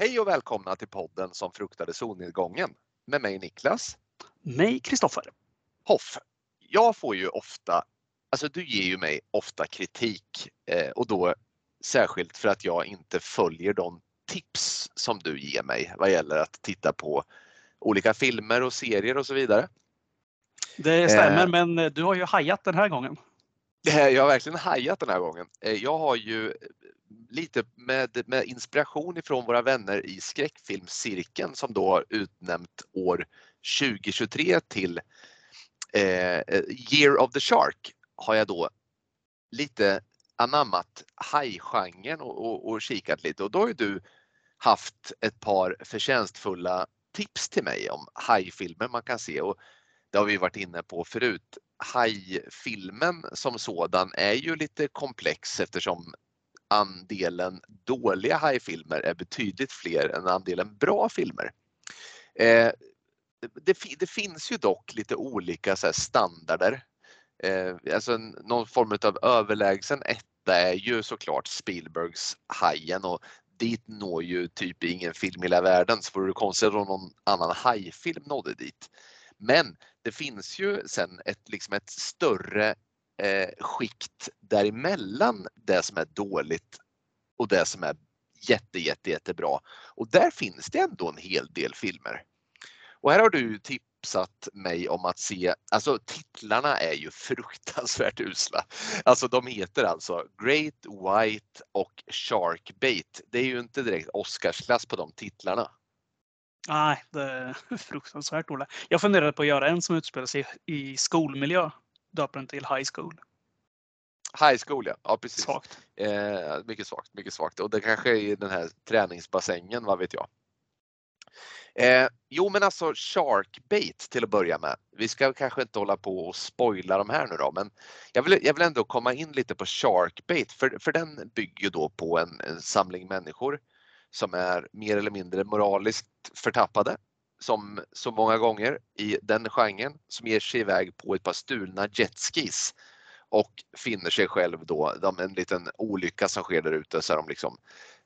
Hej och välkomna till podden som fruktade solnedgången med mig Niklas. Mig Kristoffer. Hoff. Jag får ju ofta, alltså du ger ju mig ofta kritik eh, och då särskilt för att jag inte följer de tips som du ger mig vad gäller att titta på olika filmer och serier och så vidare. Det stämmer, eh, men du har ju hajat den här gången. Jag har verkligen hajat den här gången. Eh, jag har ju lite med, med inspiration ifrån våra vänner i skräckfilmscirkeln som då har utnämnt år 2023 till eh, eh, Year of the Shark har jag då lite anammat hajgenren och, och, och kikat lite och då har ju du haft ett par förtjänstfulla tips till mig om hajfilmer man kan se och det har vi varit inne på förut. Hajfilmen som sådan är ju lite komplex eftersom andelen dåliga hajfilmer är betydligt fler än andelen bra filmer. Eh, det, det, finns ju dock lite olika så standarder. Eh, alltså någon form av överlägsen etta är ju såklart Spielbergs Hajen och dit når ju typ ingen film i hela världen så vore det konstigt om någon annan hajfilm nådde dit. Men det finns ju sen ett, liksom ett större eh, skikt däremellan det som är dåligt och det som är jätte, jätte, jättebra. Och där finns det ändå en hel del filmer. Och här har du tipsat mig om att se, alltså titlarna är ju fruktansvärt usla. Alltså de heter alltså Great White och Shark Bait. Det är ju inte direkt Oscarsklass på de titlarna. Nej, det är fruktansvärt Olle. Jag funderade på att göra en som utspelar sig i skolmiljö. Döper den till High School. High School ja, ja precis. Svagt. Eh, mycket svagt, mycket svagt. Och det kanske är i den här träningsbassängen, vad vet jag. Eh, jo men alltså Sharkbait till att börja med. Vi ska kanske inte hålla på och spoila de här nu då men jag vill, jag vill ändå komma in lite på Sharkbait för, för den bygger då på en, en samling människor som är mer eller mindre moraliskt förtappade som så många gånger i den genren som ger sig iväg på ett par stulna jetskis och finner sig själv då, en liten olycka som sker där ute så är de liksom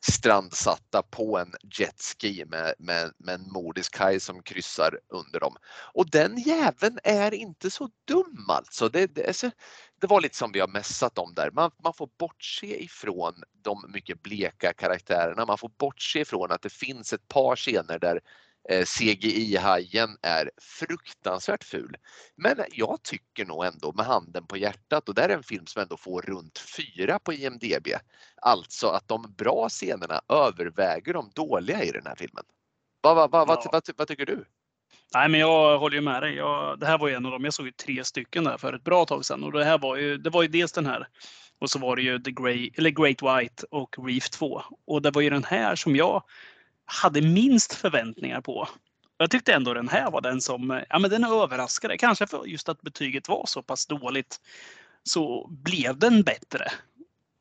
strandsatta på en jetski med, med, med en mordisk haj som kryssar under dem. Och den jäveln är inte så dum alltså. Det, det, alltså, det var lite som vi har mässat om där. Man, man får bortse ifrån de mycket bleka karaktärerna. Man får bortse ifrån att det finns ett par scener där CGI-hajen är fruktansvärt ful. Men jag tycker nog ändå med handen på hjärtat och det är en film som ändå får runt 4 på IMDB. Alltså att de bra scenerna överväger de dåliga i den här filmen. Vad, vad, vad, ja. vad, vad tycker du? Nej, men jag håller ju med dig. Jag, det här var ju en av dem. Jag såg ju tre stycken där för ett bra tag sedan och det här var ju, det var ju dels den här och så var det ju The Grey, eller Great White och Reef 2. Och det var ju den här som jag hade minst förväntningar på. Jag tyckte ändå den här var den som, ja men den överraskade. Kanske för just att betyget var så pass dåligt så blev den bättre.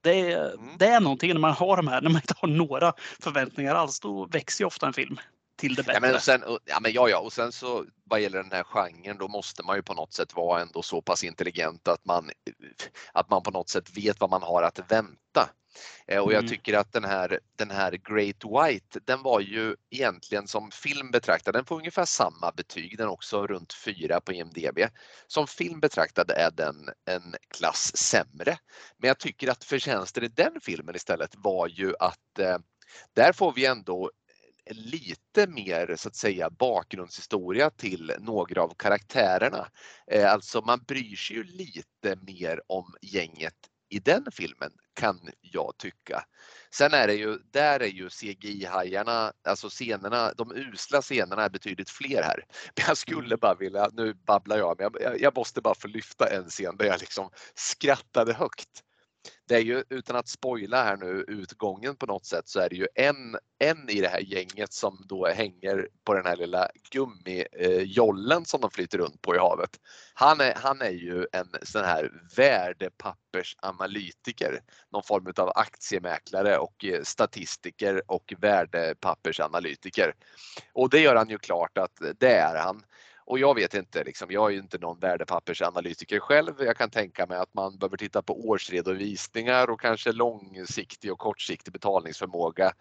Det, mm. det är någonting när man har de här, när man inte har några förväntningar alls, då växer ju ofta en film till det bättre. Ja men, sen, ja, men ja, ja, och sen så vad gäller den här genren då måste man ju på något sätt vara ändå så pass intelligent att man, att man på något sätt vet vad man har att vänta. Eh, och jag mm. tycker att den här, den här Great White, den var ju egentligen som film betraktad, den får ungefär samma betyg, den också runt 4 på IMDB. Som film betraktad är den en klass sämre. Men jag tycker att förtjänsten i den filmen istället var ju att eh, där får vi ändå lite mer så att säga bakgrundshistoria till några av karaktärerna. Eh, alltså man bryr sig ju lite mer om gänget i den filmen kan jag tycka. Sen är det ju, där är ju CGI-hajarna, alltså scenerna, de usla scenerna är betydligt fler här. Men jag skulle bara vilja, nu babblar jag, men jag, jag måste bara få lyfta en scen där jag liksom skrattade högt det är ju utan att spoila här nu utgången på något sätt så är det ju en, en i det här gänget som då hänger på den här lilla gummijollen som de flyter runt på i havet. Han är, han är ju en sån här värdepappersanalytiker, någon form av aktiemäklare och eh, statistiker och värdepappersanalytiker. Och det gör han ju klart att det är han. Och jag vet inte, liksom, jag är ju inte någon värdepappersanalytiker själv. Jag kan tänka mig att man behöver titta på årsredovisningar och kanske långsiktig och kortsiktig betalningsförmåga.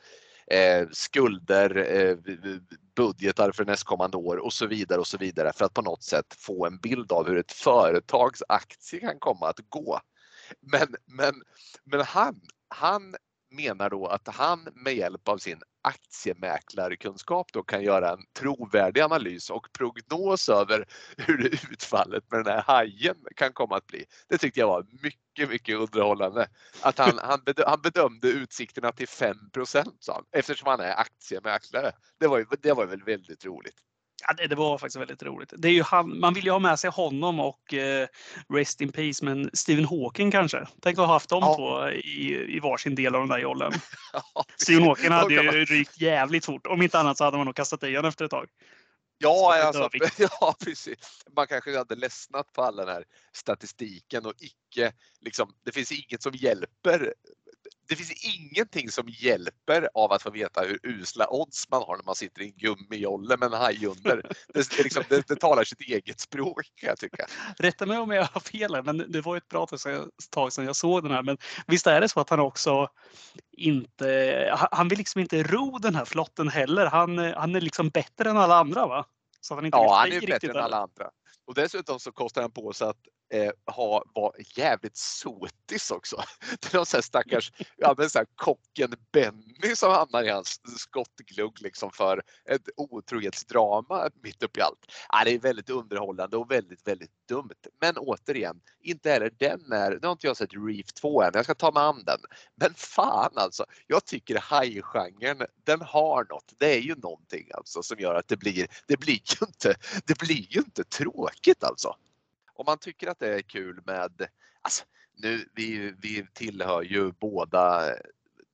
eh, skulder, eh, budgetar för nästkommande år och så vidare och så vidare för att på något sätt få en bild av hur ett företags aktie kan komma att gå. Men, men, men han, han menar då att han med hjälp av sin aktiemäklarkunskap då kan göra en trovärdig analys och prognos över hur utfallet med den här hajen kan komma att bli. Det tyckte jag var mycket, mycket underhållande. Att han, han, bedömde, han bedömde utsikterna till 5 sa han, eftersom han är aktiemäklare. Det var, det var väl väldigt roligt. Ja, det, var faktiskt väldigt roligt. Det är ju han, man vill ju ha med sig honom och eh, Rest in Peace, men Stephen Hawking kanske. Tänk att ha haft dem ja. två i, i varsin del av den där jollen. Ja, Stephen Hawking hade ju man... rykt jävligt fort. Om inte annat så hade man nog kastat i honom efter ett tag. Ja, alltså, ja, precis. Man kanske hade ledsnat på all den här statistiken och icke, liksom, det finns inget som hjälper det finns ingenting som hjälper av att få veta hur usla odds man har när man sitter i en gummijolle med en haj under. Det, det, liksom, det, det, talar sitt eget språk kan jag tycka. Rätta mig om jag har fel men det var ett bra tag sedan jag såg den här. Men visst är det så att han också inte, han vill liksom inte ro den här flotten heller. Han, han är liksom bättre än alla andra va? Så han inte ja, han är bättre än alla andra. Och dessutom så kostar han på sig att eh, ha, var jävligt sotis också. Det är någon sån här stackars ja, men så här, kocken Benny som hamnar i hans skottglugg liksom för ett otrohetsdrama mitt uppe i allt. Ja, det är väldigt underhållande och väldigt, väldigt dumt. Men återigen, inte heller den är, nu har inte jag sett Reef 2 än, jag ska ta mig an den. Men fan alltså, jag tycker hajgenren, den har något. Det är ju någonting alltså som gör att det blir, det blir ju inte, det blir ju inte tråkigt alltså om man tycker att det är kul med, alltså, nu, vi, vi tillhör ju båda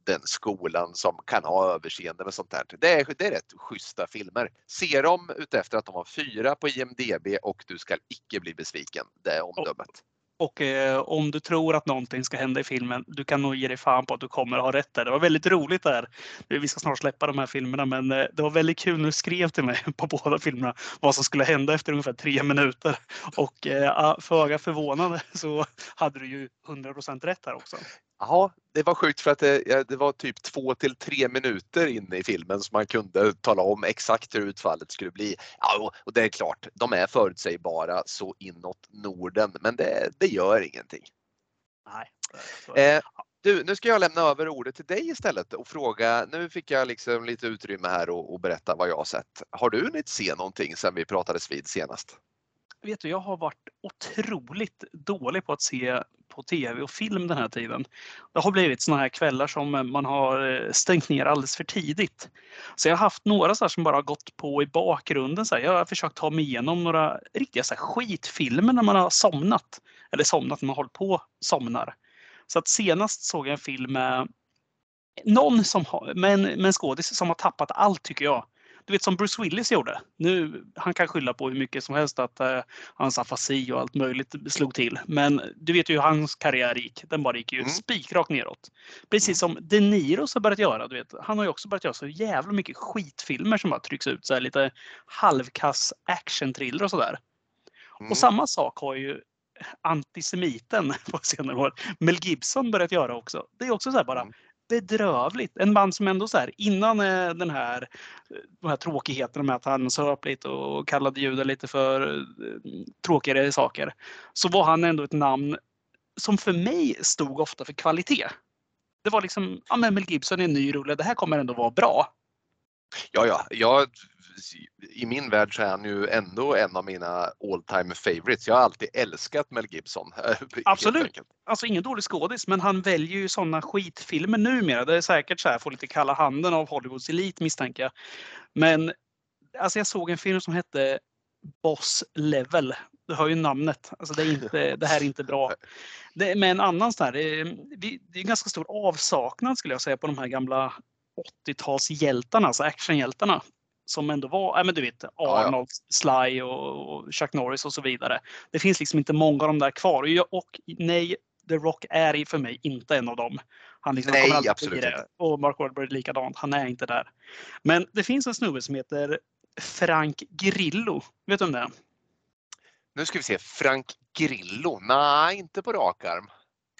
den skolan som kan ha överseende med sånt här. Det är, det är rätt schyssta filmer. Se dem utefter att de har fyra på IMDB och du ska icke bli besviken. Det är omdömet. Och eh, om du tror att någonting ska hända i filmen, du kan nog ge dig fan på att du kommer att ha rätt där. Det var väldigt roligt där. Eh, vi ska snart släppa de här filmerna, men eh, det var väldigt kul när du skrev till mig på båda filmerna vad som skulle hända efter ungefär tre minuter. Och eh, föga förvånande så hade du ju 100% rätt här också. Ja, det var sjukt för att det, det, var typ två till tre minuter inne i filmen som man kunde tala om exakt hur utfallet skulle bli. Ja, och det är klart, de är förutsägbara så inåt Norden, men det, det gör ingenting. Nej. Eh, du, nu ska jag lämna över ordet till dig istället och fråga. Nu fick jag liksom lite utrymme här och, och berätta vad jag har sett. Har du hunnit se någonting sedan vi pratades vid senast? vet du, jag har varit otroligt dålig på att se på tv och film den här tiden. Det har blivit såna här kvällar som eh, man har eh, stängt ner alldeles för tidigt. Så jag har haft några så som bara har gått på i bakgrunden. Så här. Jag har försökt ta mig igenom några riktiga så här, skitfilmer när man har somnat. Eller somnat när man håller på somnar. Så att senast såg jag en film med någon som har, med en, med en skådis som har tappat allt tycker jag du vet som Bruce Willis gjorde. Nu, han kan skylla på hur mycket som helst att uh, hans afasi och allt möjligt slog till. Men du vet ju hur hans karriär gick. Den bara gick ju mm. spikrakt neråt. Precis mm. som De Niro har börjat göra. Du vet, han har ju också börjat göra så jävla mycket skitfilmer som bara trycks ut. Så här, lite halvkass actionthriller och sådär. Mm. Och samma sak har ju antisemiten på senare år, Mel Gibson börjat göra också. Det är också så här bara mm bedrövligt. En man som ändå så här innan eh, den här, eh, de här tråkigheterna med att han söp lite och kallade judar lite för eh, tråkigare saker. Så var han ändå ett namn som för mig stod ofta för kvalitet. Det var liksom, ja men Mel Gibson är en ny rulle, det här kommer ändå vara bra. Ja, ja, jag, i min värld så är han ju ändå en av mina all time favorites. Jag har alltid älskat Mel Gibson. Absolut. Alltså ingen dålig skådis, men han väljer ju sådana skitfilmer numera. Det är säkert så här, får lite kalla handen av Hollywoods elit misstänker jag. Men alltså jag såg en film som hette Boss Level. Du hör ju namnet. Alltså det, är inte, det här är inte bra. Det med en annan sån här, är, det är ganska stor avsaknad skulle jag säga på de här gamla 80-talshjältarna, alltså actionhjältarna. Som ändå var, ja men du vet, Arnold, Sly och Chuck Norris och så vidare. Det finns liksom inte många av dem där kvar. Och, jag, och nej, The Rock är för mig inte en av dem. Han liksom nej, absolut inte. Och Mark Wahlberg likadant. Han är inte där. Men det finns en snubbe som heter Frank Grillo. Vet du om det är? Nu ska vi se. Frank Grillo? Nej, inte på rak arm.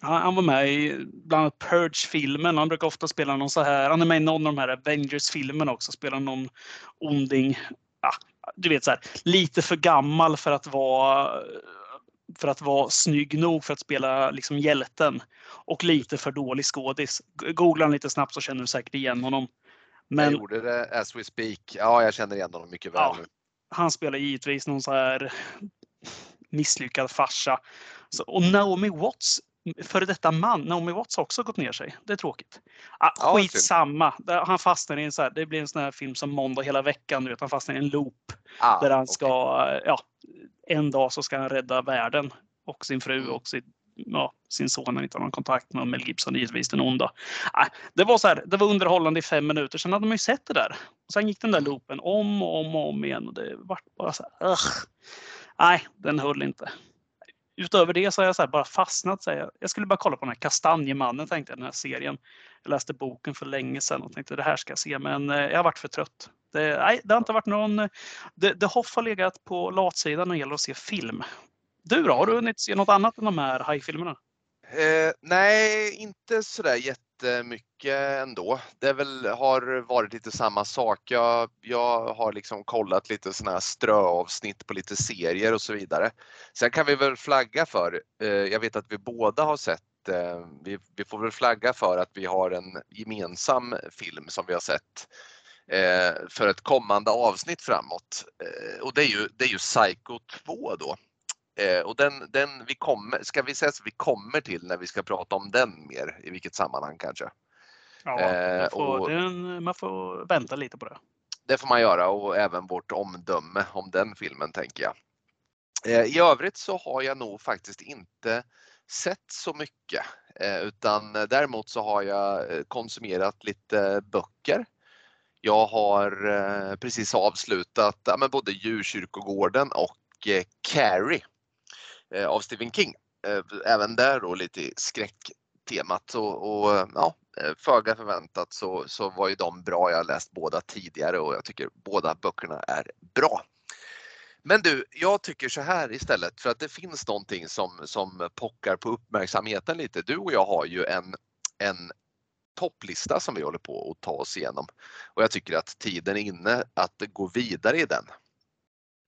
Han var med i bland annat Purge-filmen. Han brukar ofta spela någon så här. Han är med i någon av de här Avengers-filmerna också. Spelar någon onding. Ja, du vet så här, lite för gammal för att vara för att vara snygg nog för att spela liksom hjälten. Och lite för dålig skådis. Googla han lite snabbt så känner du säkert igen honom. Men, jag gjorde det as we speak. Ja, jag känner igen honom mycket väl ja. Han spelar givetvis någon så här misslyckad farsa. Så, och Naomi Watts, före detta man, Naomi Watts har också gått ner sig. Det är tråkigt. Ah, ja, skitsamma. Han fastnar i en så här, det blir en sån här film som Måndag hela veckan. Du vet, han fastnar i en loop. Ah, där han ska, okay. ja, en dag så ska han rädda världen och sin fru mm. och sitt ja, sin son han inte har någon kontakt med. Mel Gibson givetvis den onda. Äh, det, var så här, det var underhållande i fem minuter. Sen hade man ju sett det där. Och sen gick den där loopen om och om och om igen och det vart bara så här. Nej, den höll inte. Utöver det så har jag så bara fastnat. Så jag. jag skulle bara kolla på den här Kastanjemannen tänkte jag, den här serien. Jag läste boken för länge sedan och tänkte det här ska jag se men eh, jag har varit för trött. Det, nej, det har inte varit någon... Det, det Hoff har legat på latsidan när det gäller att se film. Du då? Har du hunnit se något annat än de här hajfilmerna? Eh, nej, inte sådär jättemycket Eh, ändå. Det väl, har varit lite samma sak. Jag, jag har liksom kollat lite sådana här ströavsnitt på lite serier och så vidare. Sen kan vi väl flagga för, eh, jag vet att vi båda har sett eh, vi, vi, får väl flagga för att vi har en gemensam film som vi har sett eh, för ett kommande avsnitt framåt. Eh, och det är ju, det är ju Psycho 2 då. Eh, och den, den vi kommer, ska vi säga att vi kommer till när vi ska prata om den mer, i vilket sammanhang kanske. Ja, eh, får, och, den, man får vänta lite på det. Det får man göra och även vårt omdöme om den filmen tänker jag. Eh, I övrigt så har jag nog faktiskt inte sett så mycket eh, utan däremot så har jag konsumerat lite böcker. Jag har precis avslutat ja, både Djurkyrkogården och Carrie av Stephen King. Även där då lite skräcktemat och, och ja, föga förväntat så, så var ju de bra. Jag har läst båda tidigare och jag tycker båda böckerna är bra. Men du, jag tycker så här istället för att det finns någonting som, som pockar på uppmärksamheten lite. Du och jag har ju en, en topplista som vi håller på att ta oss igenom och jag tycker att tiden är inne att gå vidare i den.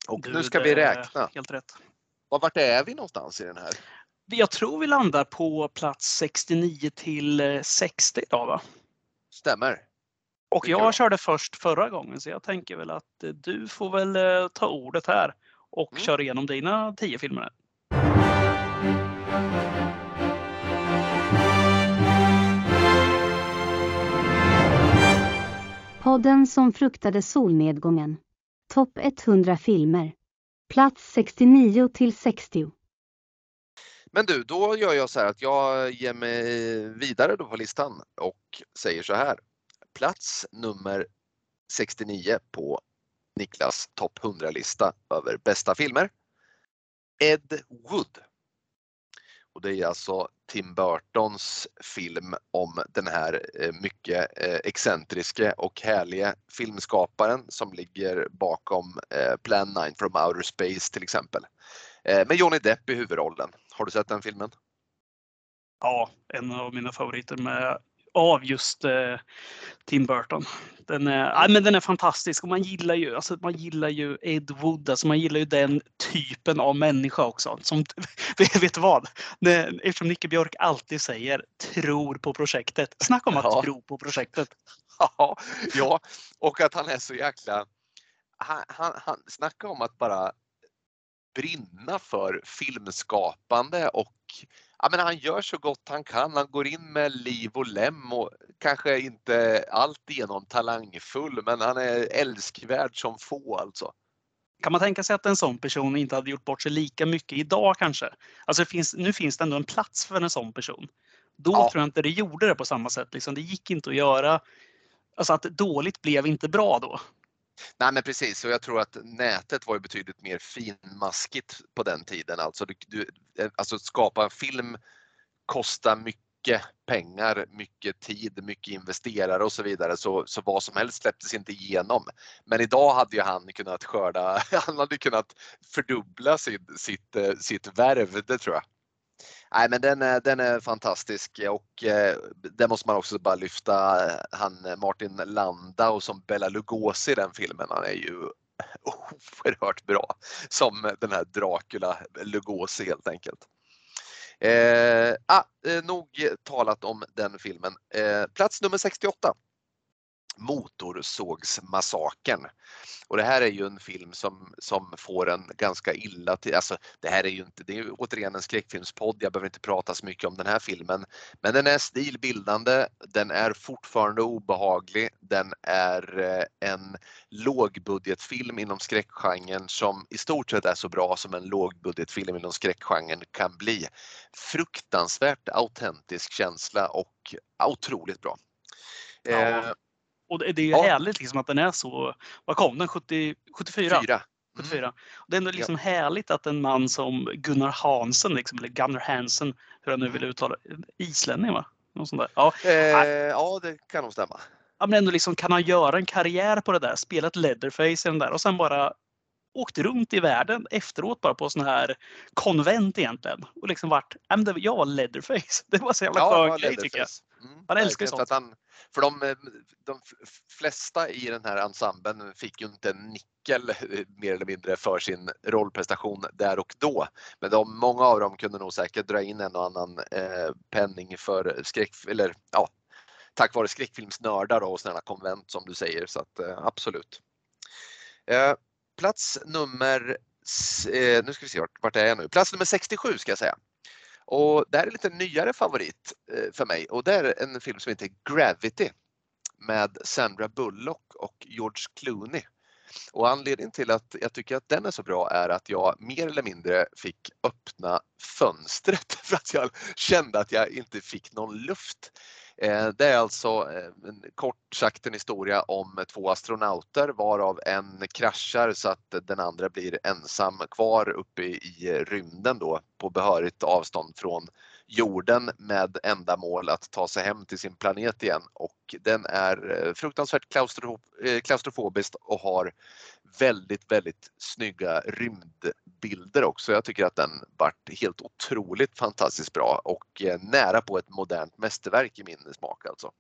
Och du, nu ska vi räkna. Helt rätt. Vart är vi någonstans i den här? Jag tror vi landar på plats 69 till 60 idag va? Stämmer. Och jag körde först förra gången så jag tänker väl att eh, du får väl eh, ta ordet här och mm. köra igenom dina tio filmer. Podden som fruktade solnedgången. Topp 100 filmer. Plats 69 till 60. Men du, då gör jag så här att jag ger mig vidare då på listan och säger så här. Plats nummer 69 på Niklas topp 100-lista över bästa filmer. Ed Wood. Och det är alltså Tim Burtons film om den här eh, mycket eh, excentriske och härliga filmskaparen som ligger bakom eh, Plan 9 from Outer Space till exempel. Med Johnny Depp i huvudrollen. Har du sett den filmen? Ja, en av mina favoriter med av just eh, Tim Burton. Den är, ja, men den är fantastisk och man gillar ju, alltså, man gillar ju Ed Wood, alltså, man gillar ju den typen av människa också. Som, vet du vad? Eftersom Nicke Björk alltid säger tror på projektet. Snacka om att ja. tro på projektet. Ja, ja, och att han är så jäkla... Han, han, han snackar om att bara brinna för filmskapande och ja, men han gör så gott han kan. Han går in med liv och lem och kanske inte alltigenom talangfull men han är älskvärd som få alltså. Kan man tänka sig att en sån person inte hade gjort bort sig lika mycket idag kanske? Alltså finns, nu finns det ändå en plats för en sån person. Då ja. tror jag inte det gjorde det på samma sätt. Liksom, det gick inte att göra. Alltså att dåligt blev inte bra då. Nej men precis och jag tror att nätet var ju betydligt mer finmaskigt på den tiden. Alltså, du, du, eh, alltså skapa film kostar mycket pengar, mycket tid, mycket investerare och så vidare så, så vad som helst släpptes inte igenom. Men idag hade ju han kunnat skörda, han hade kunnat fördubbla sitt, sitt, eh, sitt värv, det tror jag. Nej, men den är, den är fantastisk och eh, det måste man också bara lyfta han Martin Landau som Bella Lugosi i den filmen. Han är ju oerhört bra som den här Dracula Lugosi helt enkelt. Eh, ah, eh, nog talat om den filmen. Eh, plats nummer 68. Motorsågsmassakern. Och det här är ju en film som, som får en ganska illa till, alltså det här är ju inte, det är ju återigen en skräckfilmspodd, jag behöver inte prata så mycket om den här filmen. Men den är stilbildande, den är fortfarande obehaglig, den är eh, en lågbudgetfilm inom skräckgenren som i stort sett är så bra som en lågbudgetfilm inom skräckgenren kan bli. Fruktansvärt autentisk känsla och otroligt bra. Ja. Och det, är ju ja. härligt liksom att den är så, vad kom den? 70, 74? 4. 74. Mm. Det är ändå liksom ja. härligt att en man som Gunnar Hansen, liksom, eller Gunnar Hansen, hur han nu vill uttala islänning va? Något sånt där. Ja. Eh, ja, det kan nog stämma. Ja, men ändå liksom, kan han göra en karriär på det där, spela ett Leatherface i den där och sen bara åkt runt i världen efteråt bara på sån här konvent egentligen. Och liksom varit, jag var Leatherface. Det var så jävla ja, skön grej tycker jag. Mm, man älskar sånt. Han, för de, eh, de flesta i den här ensemblen fick ju inte en nickel eh, mer eller mindre för sin rollprestation där och då. Men de, många av dem kunde nog säkert dra in en och annan eh, penning för skräck, eller ja, tack vare skräckfilmsnördar och sådana konvent som du säger. Så att, eh, absolut. Eh, plats nummer, eh, nu ska vi se vart, vart är jag nu? Plats nummer 67 ska jag säga. Och det här är lite nyare favorit eh, för mig och det är en film som heter Gravity med Sandra Bullock och George Clooney. Och anledningen till att jag tycker att den är så bra är att jag mer eller mindre fick öppna fönstret för att jag kände att jag inte fick någon luft. Eh, det är alltså eh, en, kort sagt en historia om två astronauter varav en kraschar så att den andra blir ensam kvar uppe i rymden då på behörigt avstånd från jorden med enda mål att ta sig hem till sin planet igen och den är eh, fruktansvärt eh, klaustrofobisk och har väldigt, väldigt snygga rymdbilder också. Jag tycker att den vart helt otroligt fantastiskt bra och eh, nära på ett modernt mästerverk i min smak alltså.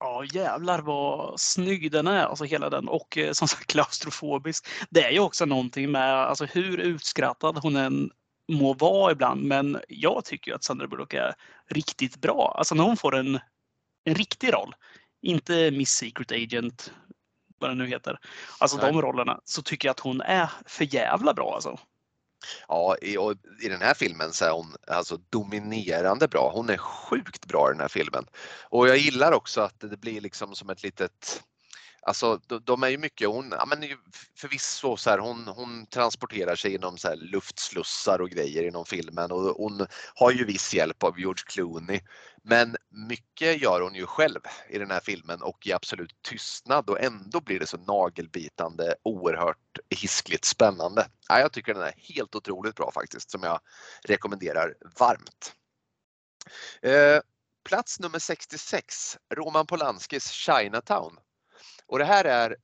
Ja jävlar vad snygg den är, alltså hela den och som sagt klaustrofobisk. Det är ju också någonting med alltså hur utskrattad hon än må vara ibland, men jag tycker att Sandra Bullock är riktigt bra. Alltså när hon får en, en riktig roll, inte Miss Secret Agent vad den nu heter. Alltså Nej. de rollerna så tycker jag att hon är för jävla bra alltså. Ja, i, i den här filmen så är hon alltså dominerande bra. Hon är sjukt bra i den här filmen. Och jag gillar också att det blir liksom som ett litet Alltså de, de är ju mycket, hon, ja, men förvisso så här, hon, hon transporterar sig genom så här luftslussar och grejer inom filmen och hon har ju viss hjälp av George Clooney. Men mycket gör hon ju själv i den här filmen och i absolut tystnad och ändå blir det så nagelbitande, oerhört hiskligt spännande. Ja, jag tycker den är helt otroligt bra faktiskt som jag rekommenderar varmt. Eh, plats nummer 66, Roman Polanskis Chinatown. Och det här är,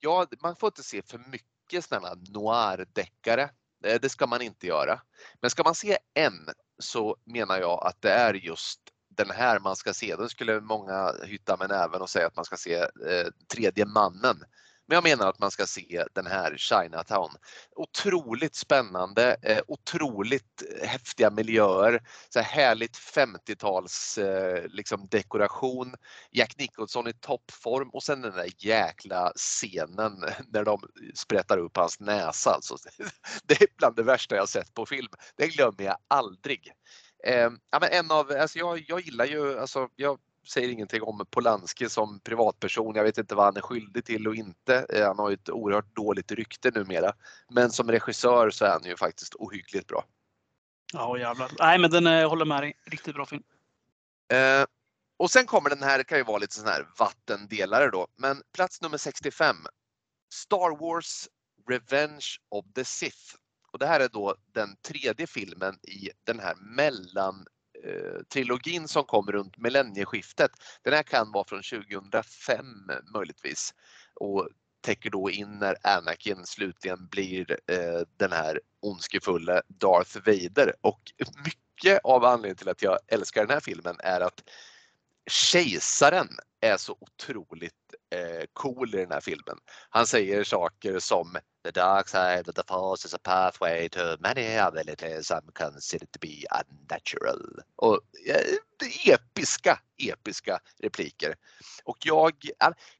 ja man får inte se för mycket sådana noir-deckare. Eh, det ska man inte göra. Men ska man se en så menar jag att det är just den här man ska se. Den skulle många hytta med näven och säga att man ska se eh, tredje mannen men jag menar att man ska se den här Chinatown. Otroligt spännande, eh, otroligt häftiga miljöer, så här härligt 50-tals eh, liksom dekoration. Jack Nicholson i toppform och sen den där jäkla scenen när de sprättar upp hans näsa. Alltså, det är bland det värsta jag sett på film. Det glömmer jag aldrig. Eh, ja, men en av, alltså jag, jag gillar ju, alltså, jag säger ingenting om Polanski som privatperson. Jag vet inte vad han är skyldig till och inte. Eh, han har ju ett oerhört dåligt rykte numera. Men som regissör så är han ju faktiskt ohyggligt bra. Ja jävlar. Nej men den jag håller med dig. Riktigt bra film. Eh, och sen kommer den här, kan ju vara lite sån här vattendelare då. Men plats nummer 65. Star Wars Revenge of the Sith. Och det här är då den tredje filmen i den här mellan Eh, Eh, trilogin som kom runt millennieskiftet. Den här kan vara från 2005 möjligtvis och täcker då in när Anakin slutligen blir eh, den här ondskefulla Darth Vader och mycket mycket av anledningen till att jag älskar den här filmen är att kejsaren är så otroligt eh, cool i den här filmen. Han säger saker som The dark side of the force is a pathway to many abilities some consider to be unnatural. Och eh, episka, episka repliker. Och jag,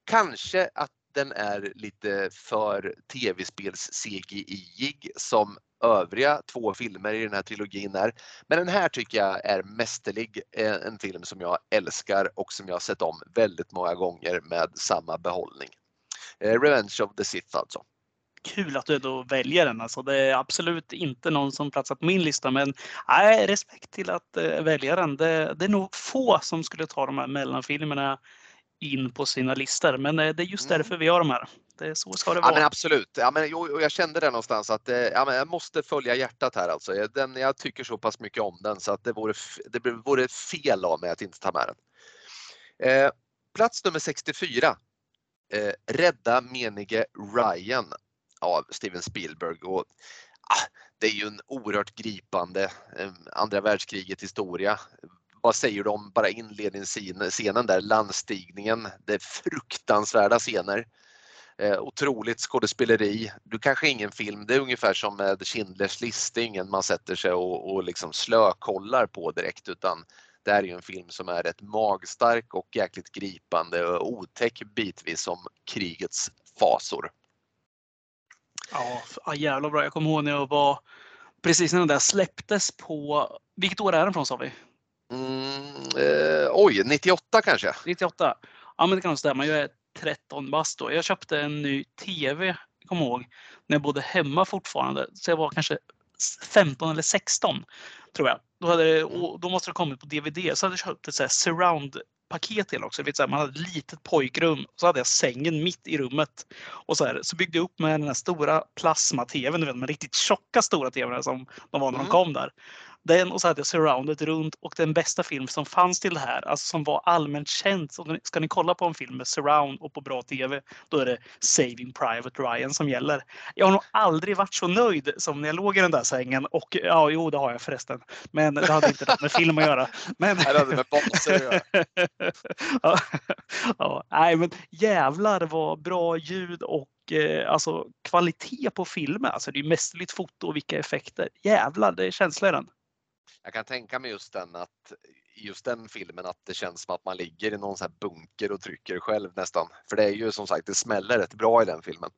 kanske att den är lite för tv-spels CGI-ig som övriga två filmer i den här trilogin är. Men den här tycker jag är mästerlig. Eh, en film som jag älskar och som jag sett om väldigt många gånger med samma behållning. Eh, Revenge of the Sith alltså. Kul att du då väljer den. Alltså, det är absolut inte någon som platsar på min lista men nej, respekt till att äh, välja den. Det, det är nog få som skulle ta de här mellanfilmerna in på sina listor. Men det är just mm. därför vi har de här. Det, så ska det vara. Ja, men absolut. Ja, men, jag, jag kände det någonstans att ja, men jag måste följa hjärtat här alltså. Den, jag tycker så pass mycket om den så att det vore, det vore fel av mig att inte ta med den. Eh, plats nummer 64. Eh, Rädda menige Ryan av Steven Spielberg. Och, ah, det är ju en oerhört gripande eh, andra världskriget historia vad säger du om bara inledningsscenen där, landstigningen, det är fruktansvärda scener. Eh, otroligt skådespeleri. Du kanske ingen film, det är ungefär som med Schindler's list, ingen man sätter sig och, och liksom slökollar på direkt utan det här är ju en film som är rätt magstark och jäkligt gripande och otäck bitvis om krigets fasor. Ja, jävla bra. Jag kommer ihåg när jag var precis när den där släpptes på, vilket år är den från sa vi? Mm, eh, oj, 98 kanske? 98. Ja, men det kan stämma. Jag är 13 bast då. Jag köpte en ny TV, kommer ihåg, när jag bodde hemma fortfarande. Så jag var kanske 15 eller 16 tror jag. Då, hade det, då måste det kommit på DVD. Så hade jag köpt ett så surround paket till också. Vet, så man hade ett litet pojkrum så hade jag sängen mitt i rummet. Och så, här, så byggde jag upp med den här stora plasma-tvn, med riktigt tjocka stora tvn som de var när de mm. kom där. Den och så hade jag surroundet runt och den bästa film som fanns till det här, alltså som var allmänt känd. Så ska ni kolla på en film med surround och på bra TV, då är det Saving Private Ryan som gäller. Jag har nog aldrig varit så nöjd som när jag låg i den där sängen och ja, jo, det har jag förresten. Men det hade inte med film att göra. Men... Det hade med baser att göra. ja, ja, nej, men jävlar vad bra ljud och eh, alltså kvalitet på filmen. Alltså det är mästerligt foto och vilka effekter. Jävlar, det är känsla i den jag kan tänka mig just den att just den filmen att det känns som att man ligger i någon sån bunker och trycker själv nästan. För det är ju som sagt, det smäller rätt bra i den filmen.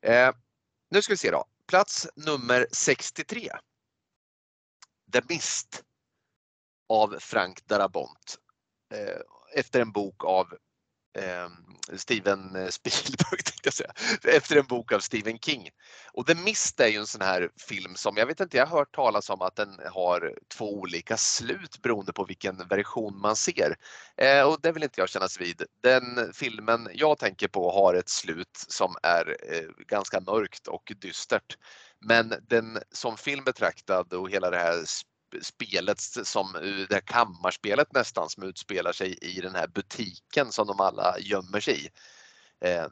Eh, nu ska vi se då. Plats nummer 63. The Mist av Frank Darabont. Eh, efter en bok av Ehm, Steven eh, Spielberg tänkte jag säga, efter en bok av Stephen King. Och The Mist är ju en sån här film som, jag vet inte, jag har hört talas om att den har två olika slut beroende på vilken version man ser. Eh, och det vill inte jag kännas vid. Den filmen jag tänker på har ett slut som är eh, ganska mörkt och dystert. Men den som film betraktad och hela det här spelet som det här kammarspelet nästan som utspelar sig i den här butiken som de alla gömmer sig i. Eh,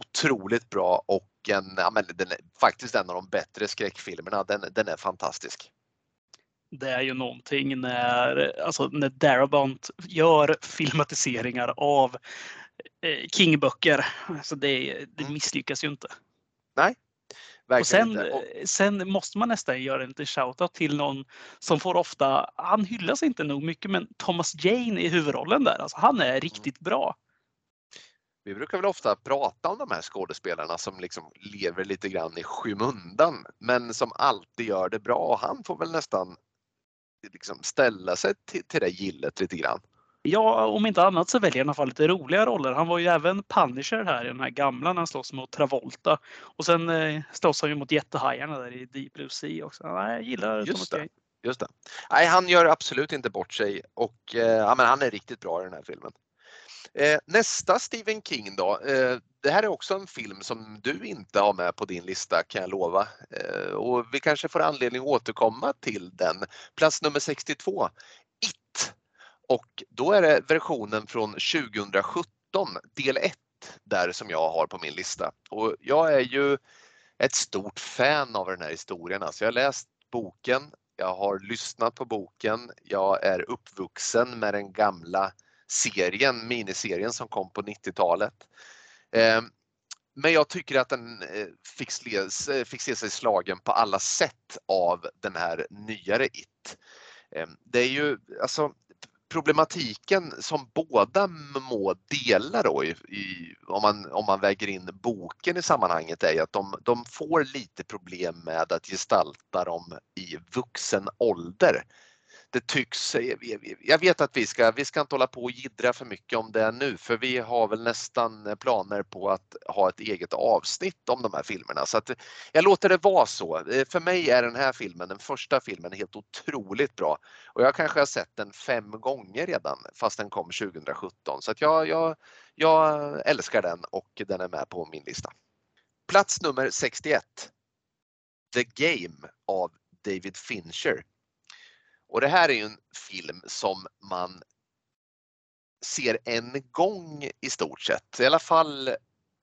otroligt bra och en, ja, men den är faktiskt en av de bättre skräckfilmerna. Den, den är fantastisk. Det är ju någonting när, alltså när Darabont gör filmatiseringar av eh, King-böcker. Alltså det, det mm. misslyckas ju inte. Nej, och sen, och... sen måste man nästan göra en liten shoutout till någon som får ofta, han hyllas inte nog mycket, men Thomas Jane i huvudrollen där, alltså han är mm. riktigt bra. Vi brukar väl ofta prata om de här skådespelarna som liksom lever lite grann i skymundan, men som alltid gör det bra. Han får väl nästan liksom ställa sig till, till det gillet lite grann. Ja, om inte annat så väljer han i alla fall lite roliga roller. Han var ju även Punisher här i den här gamla när han slåss mot Travolta. Och sen eh, slåss han ju mot jättehajarna där i Deep Blue Sea också. Nej, jag gillar Just det. Just det. Nej, han gör absolut inte bort sig och eh, ja, men han är riktigt bra i den här filmen. Eh, nästa Stephen King då. Eh, det här är också en film som du inte har med på din lista kan jag lova. Eh, och vi kanske får anledning att återkomma till den. Plats nummer 62. Och då är det versionen från 2017, del 1, där som jag har på min lista. Och jag är ju ett stort fan av den här historien. Alltså jag har läst boken, Jag har lyssnat på boken. Jag är uppvuxen med den gamla serien, miniserien som kom på 90-talet. Eh, men jag tycker att den eh, fick, se, fick se sig slagen på alla sätt av den här nyare It. Ehm, det är ju alltså problematiken som båda må dela då, i, i, om, man, om man väger in boken i sammanhanget är att de, de får lite problem med att gestalta dem i vuxen ålder det tycks, jag vet att vi ska, vi ska inte hålla på och gidra för mycket om det nu för vi har väl nästan eh, planer på att ha ett eget avsnitt om de här filmerna så att jag låter det vara så. Eh, för mig är den här filmen, den första filmen, helt otroligt bra och jag kanske har sett den fem gånger redan fast den kom 2017 så att jag, jag, jag älskar den och den är med på min lista. Plats nummer 61. The Game av David Fincher. Och det här är ju en film som man ser en gång i stort sett, i alla fall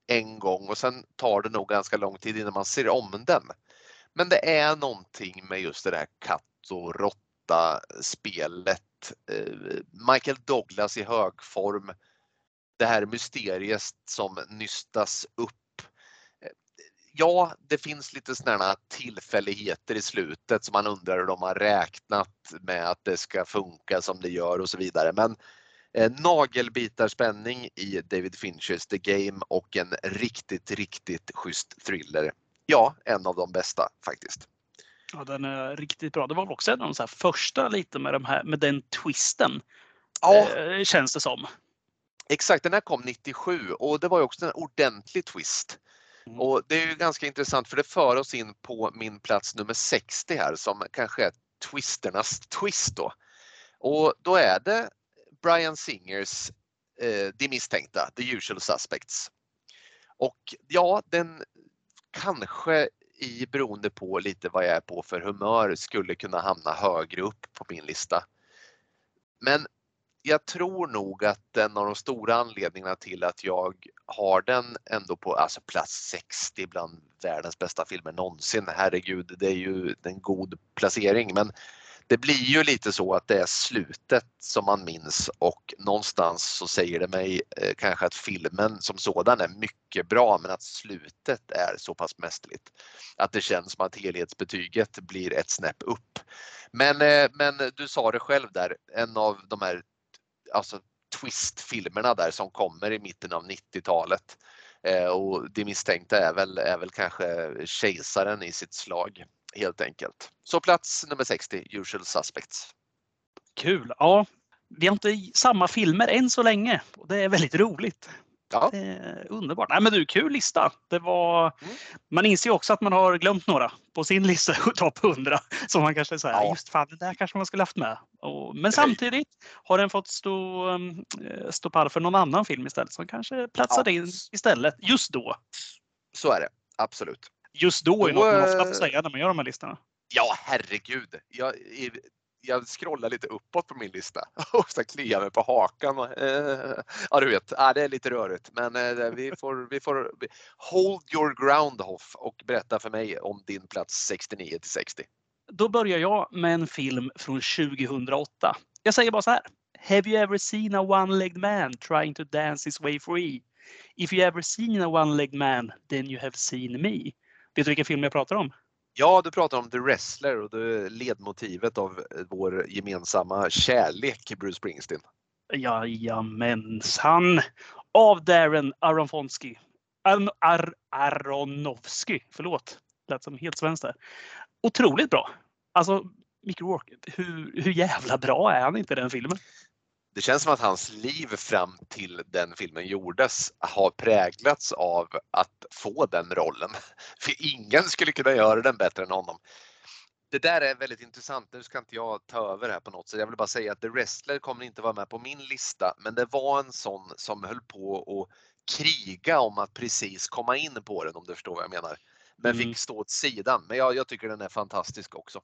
en gång och sen tar det nog ganska lång tid innan man ser om den. Men det är någonting med just det där katt och råtta spelet. Eh, Michael Douglas i hög form. Det här mysteriet som nystas upp ja, det finns lite sådana tillfälligheter i slutet som man undrar hur de har räknat med att det ska funka som det gör och så vidare. Men eh, nagelbitarspänning i David Finchers The Game och en riktigt, riktigt schysst thriller. Ja, en av de bästa faktiskt. Ja, den är riktigt bra. Det var också en av de första lite med, de här, med den twisten. Ja. Eh, känns det som. Exakt, den här kom 97 och det var ju också en ordentlig twist. Mm. Och det är ju ganska intressant för det för oss in på min plats nummer 60 här som kanske är twisternas twist då. Och då är det Brian Singers eh, De misstänkta, The usual suspects. Och ja, den kanske i beroende på lite vad jag är på för humör skulle kunna hamna högre upp på min lista. Men jag tror nog att en av de stora anledningarna till att jag har den ändå på alltså plats 60 bland världens bästa filmer någonsin. Herregud, det är ju en god placering men det blir ju lite så att det är slutet som man minns och någonstans så säger det mig eh, kanske att filmen som sådan är mycket bra men att slutet är så pass mästerligt. Att det känns som att helhetsbetyget blir ett snäpp upp. Men, eh, men du sa det själv där, en av de här alltså twist-filmerna där som kommer i mitten av 90-talet. Eh, och det misstänkta är väl, är väl kanske kejsaren i sitt slag helt enkelt. Så plats nummer 60, Usual Suspects. Kul! Ja, vi har inte samma filmer än så länge och det är väldigt roligt. Ja. Eh, underbart. Nej, men du, kul lista. Det var, mm. Man inser också att man har glömt några på sin lista, topp 100. Som man kanske säger, ja. just fan, det där kanske man skulle haft med. Och, men samtidigt har den fått stå, um, stå pall för någon annan film istället som kanske platsade ja. in istället just då. Så är det, absolut. Just då är då, något man ofta får säga när man gör de här listorna. Ja, herregud. Jag, jag scrollar lite uppåt på min lista och så kliar mig på hakan. Och, eh, ja, du vet, ah, det är lite rörigt. Men eh, vi, får, vi får hold your ground Hoff och berätta för mig om din plats 69 till 60. Då börjar jag med en film från 2008. Jag säger bara så här. Have you ever seen a one-legged man trying to dance his way free? If you ever seen a one-legged man, then you have seen me. Vet du vilken film jag pratar om? Ja, du pratar om The Wrestler och det ledmotivet av eh, vår gemensamma kärlek Bruce Springsteen. Jajamensan! Av Darren Aronofsky. Ar Ar Aronofsky, förlåt. Lät som helt svenskt där. Otroligt bra. Alltså, Mickey Rourke, hur, hur jävla bra är han inte i den filmen? Det känns som att hans liv fram till den filmen gjordes har präglats av att få den rollen. För ingen skulle kunna göra den bättre än honom. Det där är väldigt intressant. Nu ska inte jag ta över här på något sätt. Jag vill bara säga att The Wrestler kommer inte vara med på min lista, men det var en sån som höll på att kriga om att precis komma in på den om du förstår vad jag menar. Men mm. fick stå åt sidan. Men jag, jag tycker den är fantastisk också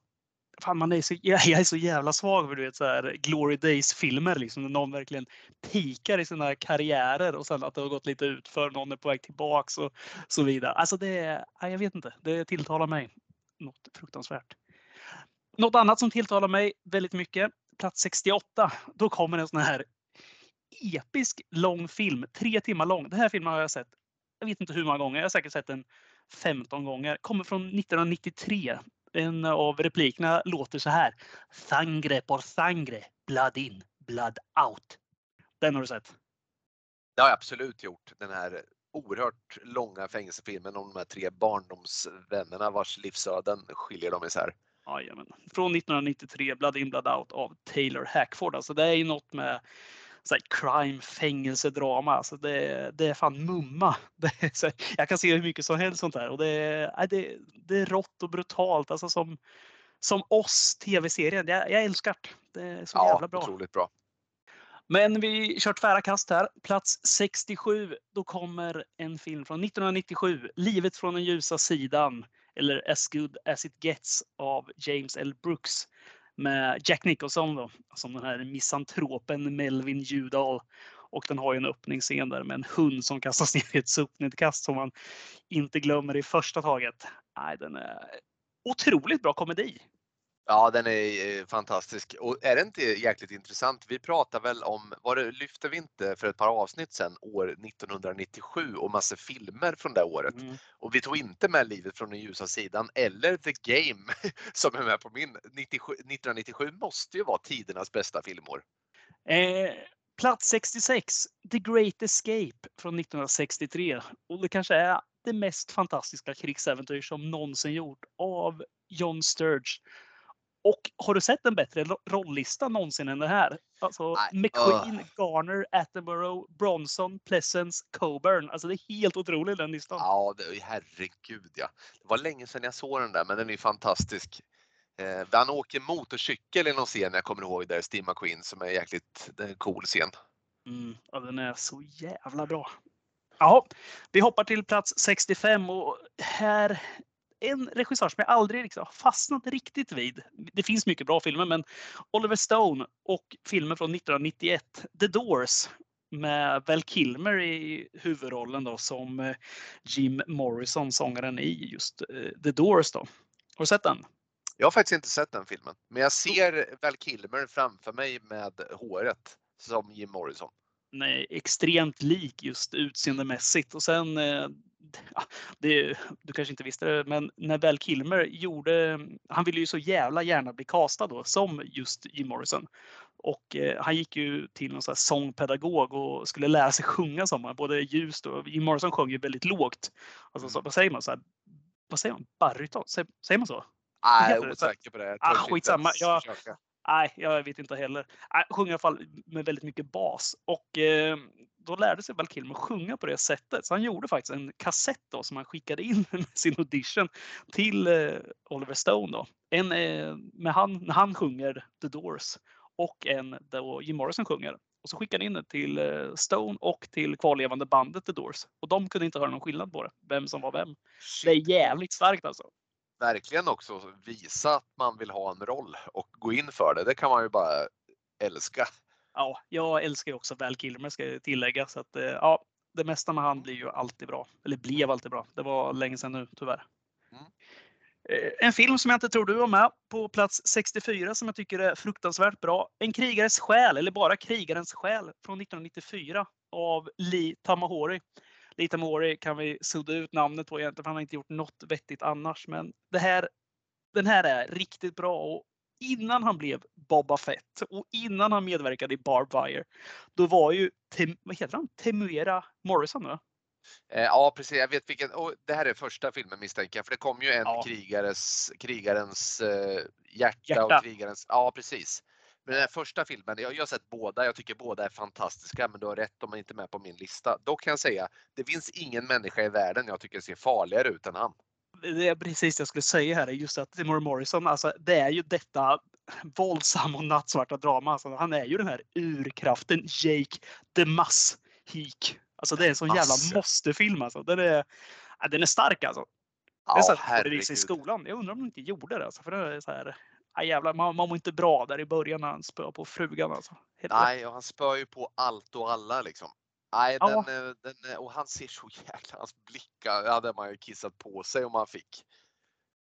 fan, man är så, jag är så jävla svag för du vet, så här, Glory Days-filmer. Liksom, när någon verkligen pikar i sina karriärer och sen att det har gått lite ut för någon är på väg tillbaks och så vidare. Alltså det, jag vet inte, det tilltalar mig något fruktansvärt. något annat som tilltalar mig väldigt mycket, plats 68, då kommer en sån här episk lång film, tre timmar lång. Den här filmen har jag sett, jag vet inte hur många gånger, jag har säkert sett den 15 gånger. Kommer från 1993. En av replikerna låter så här. Sangre por sangre, blood in, blood out. Den har du sett? Det har jag absolut gjort. Den här oerhört långa fängelsefilmen om de här tre barndomsvännerna vars livsöden skiljer dem isär. Jajamän. Från 1993, Blood in Blood out av Taylor Hackford. Alltså det är ju något med så här, crime, fängelsedrama. Alltså det, det är fan mumma. Är så här, jag kan se hur mycket som helst sånt där och det är, det, det är rått och brutalt. Alltså som, som oss tv-serien. Jag, jag älskar det. Det är så Ja, jävla bra. otroligt bra. Men vi kör tvära kast här. Plats 67. Då kommer en film från 1997. Livet från den ljusa sidan. Eller As good as it gets av James L. Brooks. Med Jack Nicholson då. Som den här misantropen Melvin Judal. Och den har ju en öppningsscen där med en hund som kastas ner i ett sopnedkast som man inte glömmer i första taget. Nej, den är otroligt bra komedi. Ja, den är eh, fantastisk. Och är det inte jäkligt intressant? Vi pratar väl om, var det, lyfte vi inte för ett par avsnitt sedan, år 1997 och massor filmer från det året. Mm. Och vi tog inte med Livet från den ljusa sidan eller The Game som är med på min. 97, 1997 måste ju vara tidernas bästa filmår. Eh, plats 66, The Great Escape från 1963. Och det kanske är det mest fantastiska krigsäventyr som någonsin gjort av John Sturge. Och har du sett en bättre ro- rollista någonsin än det här? Alltså Nej, McQueen, Garner, Attenborough, Bronson, Pleasence, Coburn. Alltså det är helt otroligt den listan. Ja, det, herregud ja. Det var länge sedan jag såg den där, men den är fantastisk. Eh, han åker motorcykel i någon scen jag kommer ihåg där, Steve McQueen, som är jäkligt är en cool scen. Mm, ja, den är så jävla bra. Ja, vi hoppar till plats 65 och här en regissör som jag aldrig liksom fastnat riktigt vid. Det finns mycket bra filmer, men Oliver Stone och filmer från 1991, The Doors med Val Kilmer i huvudrollen då som eh, Jim Morrison, sångaren i just eh, The Doors då. Har du sett den? Jag har faktiskt inte sett den filmen, men jag ser Val Kilmer framför mig med håret som Jim Morrison. Är extremt lik just utseendemässigt. Och sen, eh, ja, det, du kanske inte visste det, men när Val Kilmer gjorde, han ville ju så jävla gärna bli castad då som just Jim Morrison. Och eh, han gick ju till någon sån sångpedagog och skulle lära sig sjunga som han, både ljust och Jim Morrison sjöng ju väldigt lågt. Alltså, så, vad säger man? Så här, vad säger man? Baryton? Säger, säger man så? Nej, jag är osäker på det. Jag Ah, skitsamma. Jag-. Nej, jag vet inte heller. Nej, sjunger i alla fall med väldigt mycket bas. Och eh, då lärde sig Val Kilmer sjunga på det sättet. Så han gjorde faktiskt en kassett då, som han skickade in med sin audition till eh, Oliver Stone. Då. En eh, med han, när han sjunger The Doors och en då Jim Morrison sjunger. Och så skickade han in det till eh, Stone och till kvarlevande bandet The Doors. Och de kunde inte höra någon skillnad på det, vem som var vem. Det är jävligt starkt alltså. Verkligen också visa att man vill ha en roll och gå in för det. Det kan man ju bara älska. Ja, jag älskar ju också Val Kilmer ska jag tillägga. Så att, eh, ja, det mesta med han blir ju alltid bra. Eller blev alltid bra. Det var länge sedan nu tyvärr. Mm. Eh, En film som jag inte tror du var med på plats 64 som jag tycker är fruktansvärt bra. En krigares själ, eller bara krigarens själ från 1994 av Lee Tamahori. Lee Tamahori kan vi sudda ut namnet på egentligen för han har inte gjort något vettigt annars. Men det här, den här är riktigt bra och innan han blev Boba Fett och innan han medverkade i Barbed Wire, då var ju Tem, vad heter han? Temuera Morrison. Va? Eh, Ja, precis. Jag vet vilken. Och det här är första filmen misstänker jag, för det kom ju en Ja. krigares, krigarens eh, hjärta, Hjärta. och krigarens. Ja, precis. Men den här första filmen, jag, jag har sett båda. Jag tycker båda är fantastiska, men du har rätt, de är inte med på min lista. Dock kan jag säga, det finns ingen människa i världen jag tycker ser farligare ut än han. Det är precis det jag skulle säga här, är just att Temuera Morrison, alltså det är ju detta våldsamma och nattsvarta drama. Alltså, han är ju den här urkraften Jake the Muss-Heek. Alltså det är en sån jävla måste-film alltså. Den är, den är stark alltså. Ja, det herregud. i skolan. Jag undrar om de inte gjorde det. Alltså, för det är så här, ja, jävlar, man, man mår inte bra där i början när han spöar på frugan. Alltså. Helt Nej, och han spör ju på allt och alla liksom. Nej, Ja. den, eh, den, eh, och han ser så jäkla, hans blickar, hade man ju kissat på sig om han fick.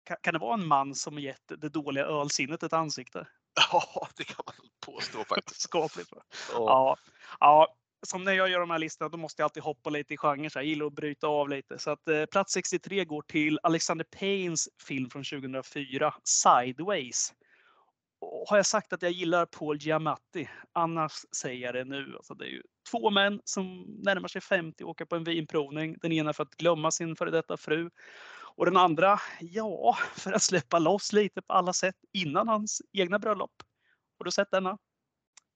kan, kan det vara en man som gett det dåliga ölsinnet ett ansikte? Ja, det kan man påstå faktiskt. Skapligt. Va? Ja. Ja, ja, som när jag gör de här listorna, då måste jag alltid hoppa lite i genren. Så jag gillar att bryta av lite. Så att eh, plats 63 går till Alexander Paynes film från 2004, Sideways. Har jag sagt att jag gillar Paul Giamatti, annars säger jag det nu. Alltså det är ju två män som närmar sig 50 och åker på en vinprovning. Den ena för att glömma sin före detta fru och den andra, ja, för att släppa loss lite på alla sätt innan hans egna bröllop. Har du sett denna?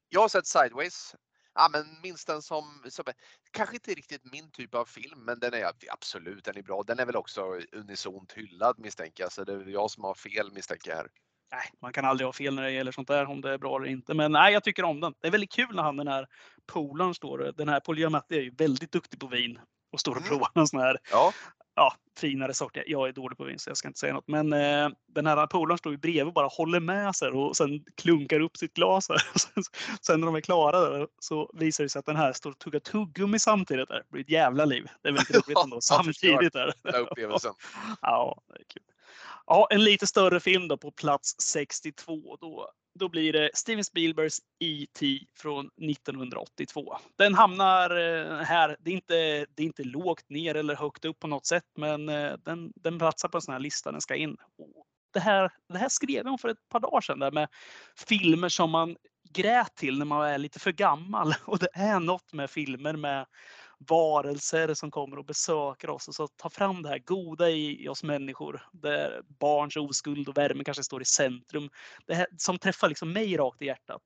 Jag har sett Sideways. Ja, men minst den som, som, kanske inte riktigt min typ av film, men den är absolut den är bra. Den är väl också unisont hyllad misstänker jag, så det är väl jag som har fel misstänker jag här. Nej, man kan aldrig ha fel när det gäller sånt där, om det är bra eller inte. Men nej, jag tycker om den. Det är väldigt kul när han den här polaren står, den här Paul Giamatti är ju väldigt duktig på vin och står och Mm. provar en sån här Ja, ja, finare sort. Jag- är dålig på vin så jag ska inte säga något. Men eh, den här polaren står ju bredvid och bara håller med sig och sen klunkar upp sitt glas. Här. Sen- sen när de är klara där, så visar det sig att den här står och tuggar tuggummi samtidigt. Där. Det blir ett jävla liv. Det är väldigt roligt ändå. Samtidigt. Där. den upplevelsen. Ja, det är kul. Ja, en lite större film då på plats 62. Då, då blir det Steven Spielbergs E.T. från 1982. Den hamnar eh, här. Det är, inte, det är inte lågt ner eller högt upp på något sätt, men eh, den, den platsar på en sån här lista. Den ska in. Det här, det här skrev jag om för ett par dagar sedan där med filmer som man grät till när man är lite för gammal. Och det är något med filmer med varelser som kommer och besöker oss och så tar fram det här goda i, oss människor. Där barns oskuld och värme kanske står i centrum. Det här, som träffar liksom mig rakt i hjärtat.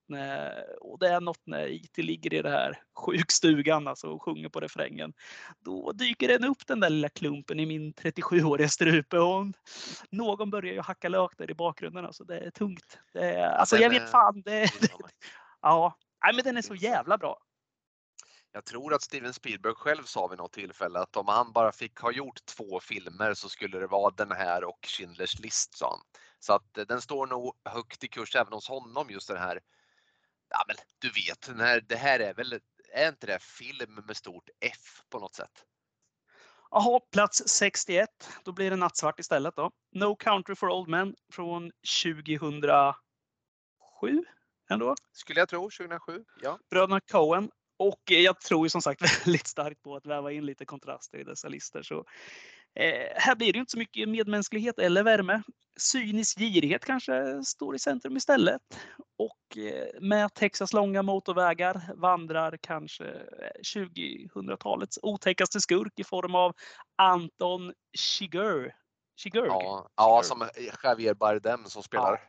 Och det är något när IT ligger i det här sjukstugan alltså, och sjunger på refrängen. Då dyker den upp den där lilla klumpen i min 37-åriga strupe. Och någon börjar ju hacka lök där i bakgrunden. Alltså, det är tungt. Det är, alltså, jag vet fan. Det, ja, Nej, men den är så jävla bra. Jag tror att Steven Spielberg själv sa vid något tillfälle att om han bara fick ha gjort två filmer så skulle det vara den här och Schindler's list sa han. Så att eh, den står nog högt i kurs även hos honom just den här. Ja men du vet, den här, det här är väl, är inte det film med stort F på något sätt? Jaha, plats 61. Då blir det nattsvart istället då. No Country for Old Men från 2007. Ändå. Skulle jag tro, 2007. Ja. Bröderna Coen. Och eh, jag tror ju som sagt väldigt starkt på att väva in lite kontraster i dessa listor. Så, eh, här blir det inte så mycket medmänsklighet eller värme. Cynisk girighet kanske står i centrum istället. Och eh, med Texas långa motorvägar vandrar kanske eh, 2000-talets otäckaste skurk i form av Anton Chigurh. Chigurh. Ja, ja, som Javier Bardem som spelar.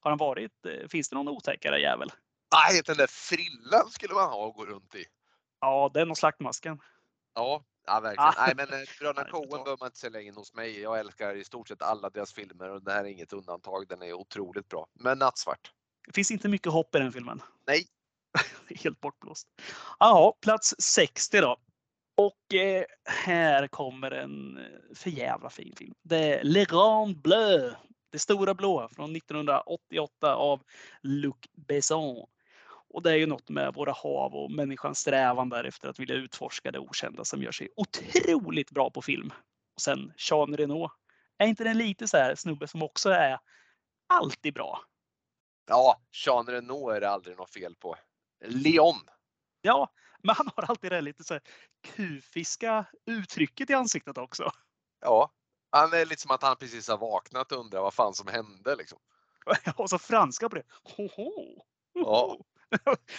Har han varit? eh, Finns det någon otäckare jävel? Nej, den där frillan skulle man ha och gå runt i. Ja, den och slaktmasken. Ja, ja verkligen. Ah. Nej, men Bröderna Coen behöver man inte sälja in hos mig. Jag älskar i stort sett alla deras filmer och det här är inget undantag. Den är otroligt bra. Men nattsvart. Det finns inte mycket hopp i den filmen. Nej. Helt bortblåst. Jaha, plats 60 då. Och eh, här kommer en eh, för jävla fin film. Det är Le Grand Bleu. Det stora blå från 1988 av Luc Besson. Och det är ju något med våra hav och människans strävan där efter att vilja utforska det okända som gör sig otroligt bra på film. Och sen Jean Reno. Är inte den lite så här snubbe som också är alltid bra? Ja, Jean Reno är det aldrig något fel på. Leon. Ja, men han har alltid det här lite så här kufiska uttrycket i ansiktet också. Ja, han är lite som att han precis har vaknat och undrar vad fan som hände liksom. Och så franska på det. Hoho. Ja.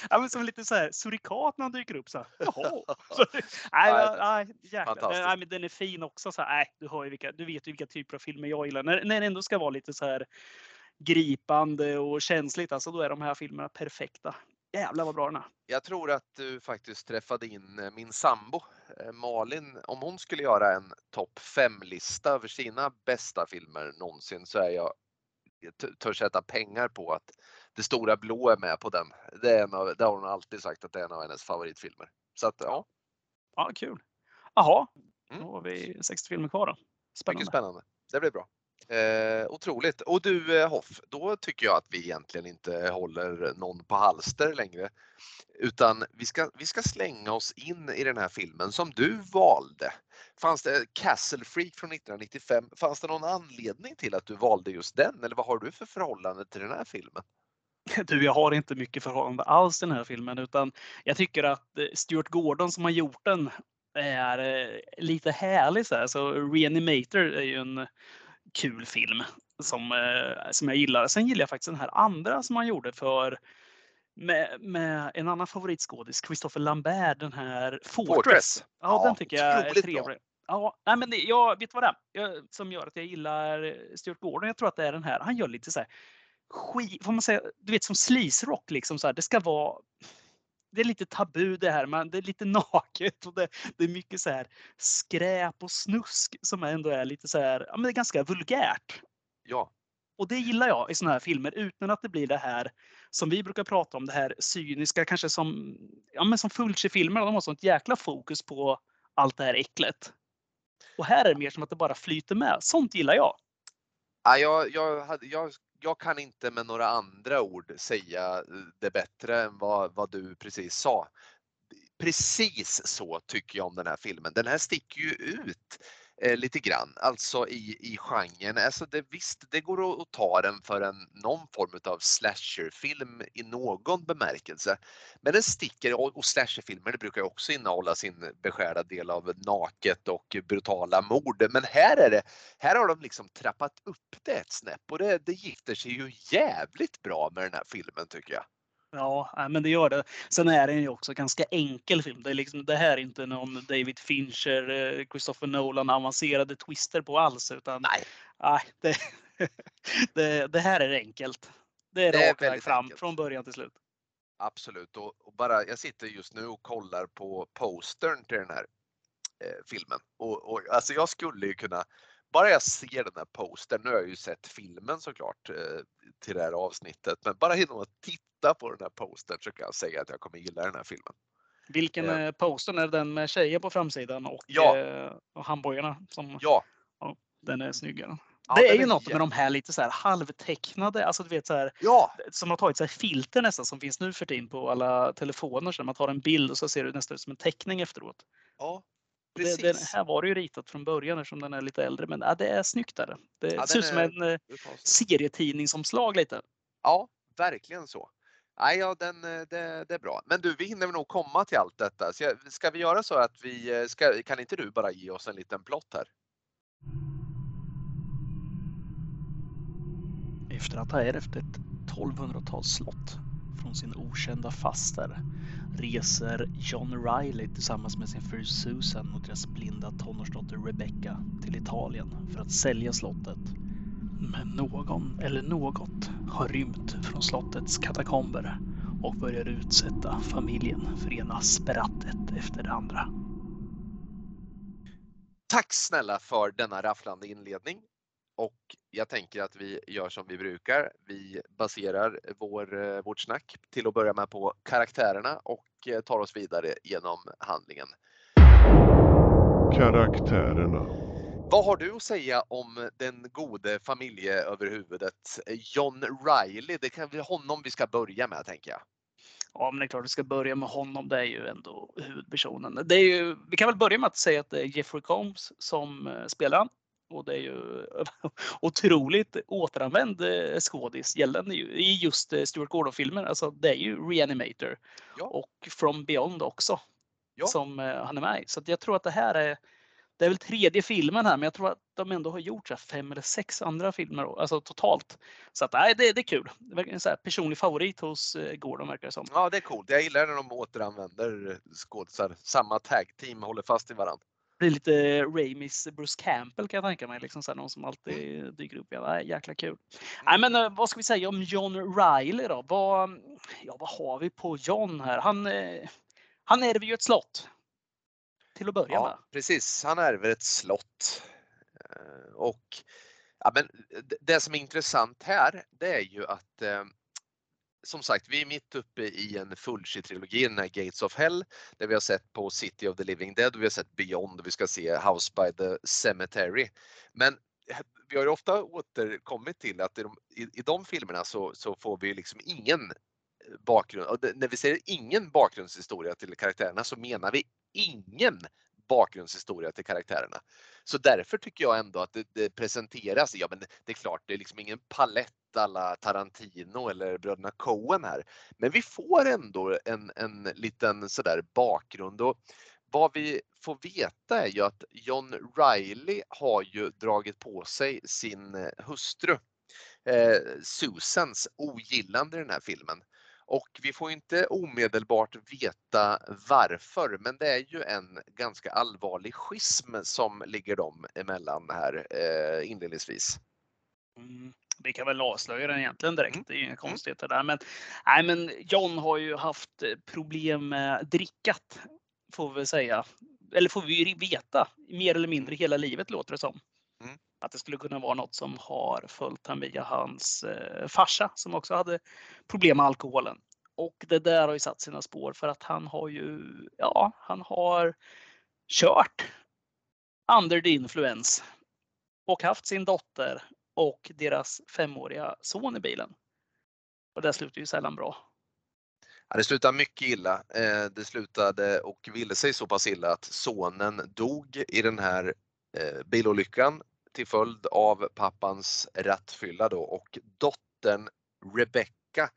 Ja, men som lite så här surikat när han dyker upp. Så här. Jaha. Så, nej, Nej, nej, jäklar. fantastiskt. Nej, men den är fin också. Så här, nej, du, hör ju vilka, du vet ju vilka typer av filmer jag gillar. När, när det ändå ska vara lite så här gripande och känsligt, alltså, då är de här filmerna perfekta. Jävlar vad bra den är. Jag tror att du faktiskt träffade in eh, min sambo eh, Malin. Om hon skulle göra en topp 5-lista över sina bästa filmer någonsin så är jag törs sätta pengar på att Det stora blå är med på den. Det, är en av, det har hon alltid sagt att det är en av hennes favoritfilmer. Så att ja, Ja, kul. Jaha, Mm. då har vi 60 filmer kvar då. Spännande. mycket spännande. Det blir bra. Eh, otroligt. Och du eh, Hoff, då tycker jag att vi egentligen inte håller någon på halster längre. Utan vi ska, vi ska slänga oss in i den här filmen som du valde. Fanns det Castle Freak från 1995? Fanns det någon anledning till att du valde just den? Eller vad har du för förhållande till den här filmen? Du, jag har inte mycket förhållande alls till den här filmen utan jag tycker att eh, Stuart Gordon som har gjort den är eh, lite härlig. Så, här. så Reanimator är ju en kul film som, eh, som jag gillar. Sen gillar jag faktiskt den här andra som han gjorde för med, med en annan favoritskådis, Christopher Lambert, den här Fortress. Fortress. Ja, ja, den tycker jag är trevlig. Ja, nej, men det, jag vet vad det är jag, som gör att jag gillar Stuart Gordon. Jag tror att det är den här. Han gör lite så här skit, får man säga, du vet som sleaze rock liksom så här. Det ska vara det är lite tabu det här, men det är lite naket och det, det är mycket så här skräp och snusk som ändå är lite så här, ja men det är ganska vulgärt. Ja. Och det gillar jag i såna här filmer utan att det blir det här som vi brukar prata om, det här cyniska, kanske som, ja men som Fulci-filmer, de har sånt jäkla fokus på allt det här äcklet. Och här är det mer som att det bara flyter med. Sånt gillar jag. Ja, jag, jag, jag jag kan inte med några andra ord säga eh, det bättre än vad, vad du precis sa. Precis så tycker jag om den här filmen. Den här sticker ju ut eh, lite grann, alltså i, i genren. Alltså det, visst, det går att, ta den för en, någon form av slasherfilm i någon bemärkelse. Men den sticker, och, och slasherfilmer det brukar ju också innehålla sin beskärda del av naket och brutala mord. Men här är det, här har de liksom trappat upp det ett snäpp och det, det gifter sig ju jävligt bra med den här filmen tycker jag. Ja, men det gör det. Sen är den ju också ganska enkel film. Det, är liksom, det här är inte någon David Fincher, eh, Christopher Nolan avancerade twister på alls. Utan, nej. nej det, det, det här är enkelt. Det är, det rakt väg fram enkelt. från början till slut. Absolut och, och, bara jag sitter just nu och kollar på postern till den här eh, filmen och, och alltså jag skulle ju kunna bara jag ser den här postern, nu har jag ju sett filmen såklart eh, till det här avsnittet, men bara genom att titta på den här postern så kan jag säga att jag kommer gilla den här filmen. Vilken eh. postern är den med tjejer på framsidan och, ja. eh, och handbojorna? Som, ja. ja. Den är snyggare. Ja, det är ju är något med de här lite så här halvtecknade, alltså du vet så här, ja. som har tagit så här filter nästan som finns nu för tiden på alla telefoner. Så man tar en bild och så ser det nästan ut som en teckning efteråt. Ja, det, den här var det ju ritat från början eftersom den är lite äldre, men ja, det är snyggt där. Det ja, ser ut som en eh, serietidningsomslag lite. Ja, verkligen så. Nej, ja, den, eh, det, det, är bra. Men du, vi hinner nog komma till allt detta. Så ska vi göra så att vi, eh, ska, kan inte du bara ge oss en liten plott här? Efter att ha ärvt ett 1200-talsslott från sin okända faster reser John Riley tillsammans med sin fru Susan och deras blinda tonårsdotter Rebecca till Italien för att sälja slottet. Men någon eller något har rymt från slottets katakomber och börjar utsätta familjen för ena sprattet efter det andra. Tack snälla för denna rafflande inledning. Och jag tänker att vi gör som vi brukar. Vi baserar vår, eh, vårt snack till att börja med på karaktärerna och eh, tar oss vidare genom handlingen. Karaktärerna. Vad har du att säga om den gode familjeöverhuvudet John Riley? Det kan bli honom vi ska börja med tänker jag. Ja, men det är klart vi ska börja med honom. Det är ju ändå huvudpersonen. Det är ju, vi kan väl börja med att säga att det är Jeffrey Combs som eh, spelar och det är ju otroligt återanvänd eh, skådis gällande ju, i just eh, Stuart Gordon-filmer. Alltså det är ju Reanimator ja. och From Beyond också ja. som eh, han är med i. Så jag tror att det här är det är väl tredje filmen här, men jag tror att de ändå har gjort så fem eller sex andra filmer alltså totalt. Så att, nej, det, det är kul. Det en så personlig favorit hos Gordon verkar det som. Ja, det är coolt. Jag gillar när de återanvänder skådisar. Samma tag team håller fast i varandra blir lite Raimis Bruce Campbell kan jag tänka mig. Liksom så här, någon som alltid mm. dyker upp. Ja, jäkla kul. Nej, men eh, vad ska vi säga om John Riley då? Vad, ja, vad har vi på John här? Han, eh, han ärver ju ett slott. Till att börja ja, med. Precis, han ärver ett slott. Eh, och ja, men det som är intressant här, det är ju att som sagt, vi är mitt uppe i en Fulci-trilogi, den här Gates of Hell, där vi har sett på City of the Living Dead och vi har sett Beyond och vi ska se House by the Cemetery. Men vi har ju ofta återkommit till att i de, i, i de filmerna så, så får vi liksom ingen eh, bakgrund. Och när vi säger ingen bakgrundshistoria till karaktärerna så menar vi ingen bakgrundshistoria till karaktärerna. Så därför tycker jag ändå att det, det presenteras, ja men det är klart det är liksom ingen palett alla Tarantino eller bröderna Coen här. Men vi får ändå en, en liten sådär bakgrund och vad vi får veta är ju att John Riley har ju dragit på sig sin eh, hustru eh, Susans ogillande i den här filmen. Och vi får inte omedelbart veta varför, men det är ju en ganska allvarlig schism som ligger dem emellan här eh, inledningsvis. Mm. Vi kan väl avslöja den egentligen direkt. Mm. Det är inga mm. konstigheter där. Men, nej, men John har ju haft problem med drickat, får vi säga. Eller får vi veta, mer eller mindre hela livet låter det som. Mm. Att det skulle kunna vara något som har följt han via hans eh, farsa som också hade problem med alkoholen. Och det där har ju satt sina spår för att han har ju, ja, han har kört under the influence och haft sin dotter och deras femåriga son i bilen. Och det slutar ju sällan bra. Ja, det slutade mycket illa. Eh, det slutade och ville sig så pass illa att sonen dog i den här eh, bilolyckan till följd av pappans rattfylla då och dottern Rebecca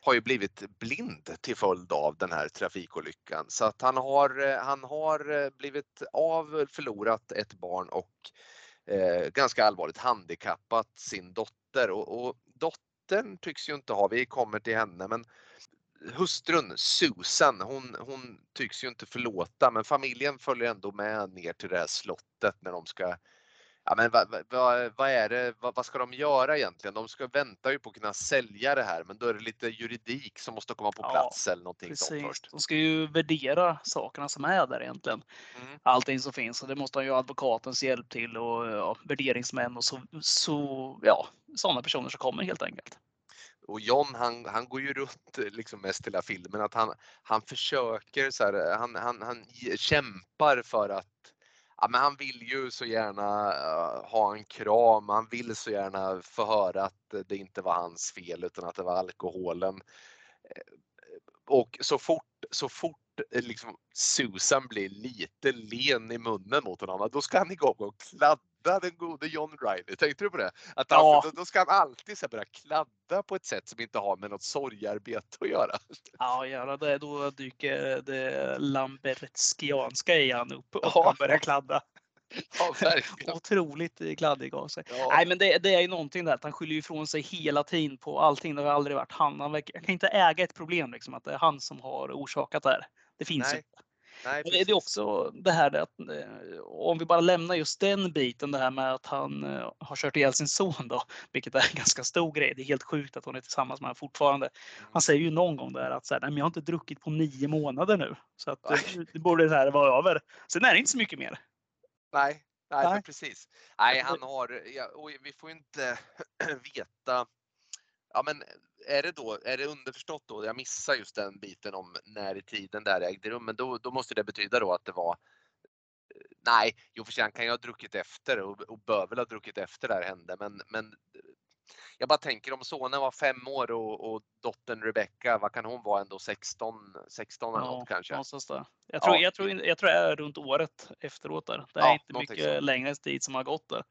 har ju blivit blind till följd av den här trafikolyckan så att han har, eh, han har blivit av, förlorat ett barn och eh, ganska allvarligt handikappat sin dotter. Och, och dottern tycks ju inte ha, vi kommer till henne, men hustrun Susan, hon, hon tycks ju inte förlåta men familjen följer ändå med ner till det här slottet när de ska ja, men vad, vad, vad är det, vad, vad, ska de göra egentligen? De ska vänta ju på att kunna sälja det här, men då är det lite juridik som måste komma på plats ja, eller någonting precis. först. De ska ju värdera sakerna som är där egentligen. Mm. Allting som finns och det måste han ju advokatens hjälp till och ja, värderingsmän och så, så ja, sådana personer som kommer helt enkelt. Och John han, han går ju runt liksom mest hela filmen att han, han försöker så här, han, han, han kämpar för att ja, men han vill ju så gärna uh, ha en kram, han vill så gärna få höra att det inte var hans fel utan att det var alkoholen. Eh, och så fort, så fort liksom Susan blir lite len i munnen mot honom, då ska han igång och kladda den gode John Riley. Tänkte du på det? Att ja. då, då ska han alltid så börja kladda på ett sätt som inte har med något sorgarbete att göra. Ja, göra det. Då dyker det lambertskianska i han upp och ja. han börjar kladda. Ja, verkligen. Otroligt kladdig av sig. Ja. Nej, men det, det, är ju någonting där att han skyller ifrån sig hela tiden på allting. Det har aldrig varit han. Han kan inte äga ett problem, liksom, att det är han som har orsakat det här. Det finns Nej. inte. Nej, det är också det här att eh, om vi bara lämnar just den biten, det här med att han eh, har kört ihjäl sin son då, vilket är en ganska stor grej. Det är helt sjukt att hon är tillsammans med honom fortfarande. Han mm. säger ju någon gång där att så här, Nej, men jag har inte druckit på nio månader nu så att eh, det borde det här vara över. Sen är det inte så mycket mer. Nej, nej, nej. precis. Nej, han har, ja, och vi får inte veta Ja men är det då, är det underförstått då, jag missar just den biten om när i tiden det här ägde rum, men då, då måste det betyda då att det var eh, Nej, jo för sig han kan ju ha druckit efter och, och bör väl ha druckit efter det här hände, men, men jag bara tänker om sonen var fem år och, och dottern Rebecca, vad kan hon vara ändå 16, 16 eller ja, något kanske? Där. Jag, tror, ja. jag, tror, jag tror det är runt året efteråt där. Det är ja, inte mycket så. längre tid som har gått där.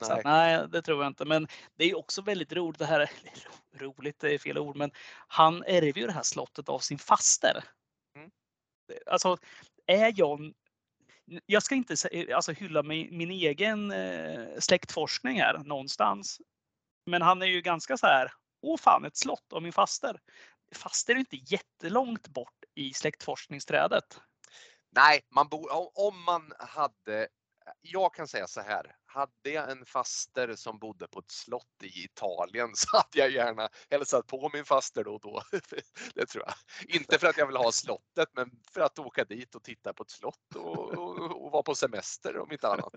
Nej. Så nej, det tror jag inte. Men det är också väldigt roligt det här. Roligt det är fel ord, men han ärver ju det här slottet av sin faster. Mm. Alltså, är John jag ska inte alltså, hylla min, min egen eh, släktforskning här någonstans. Men han är ju ganska så här, åh fan ett slott av min faster. Faster är inte jättelångt bort i släktforskningsträdet. Nej, man bor, om man hade, jag kan säga så här, hade jag en faster som bodde på ett slott i Italien så hade jag gärna hälsat på min faster då och då. Det tror jag. Inte för att jag vill ha slottet, men för att åka dit och titta på ett slott och, och, och vara på semester om inte annat.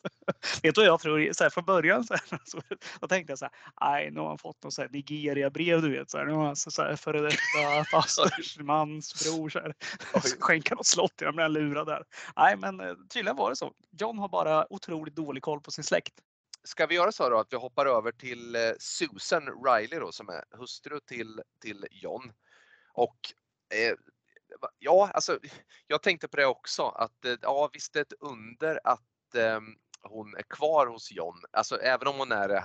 Vet du jag tror? Så här, från början så, här, så då tänkte jag så här, nej, nu har han fått något Nigeria-brev, du vet. Så här, nu har han så här, före detta fasters mans bror så här, skänka något slott till, jag blev lurad där. Nej, men eh, tydligen var det så. John har bara otroligt dålig koll på sin släkt ska vi göra så då att vi hoppar över till eh, Susan Riley då som är hustru till, till John. Och eh, ja, alltså jag tänkte på det också att eh, ja visst det är ett under att eh, hon är kvar hos John. Alltså även om hon är eh,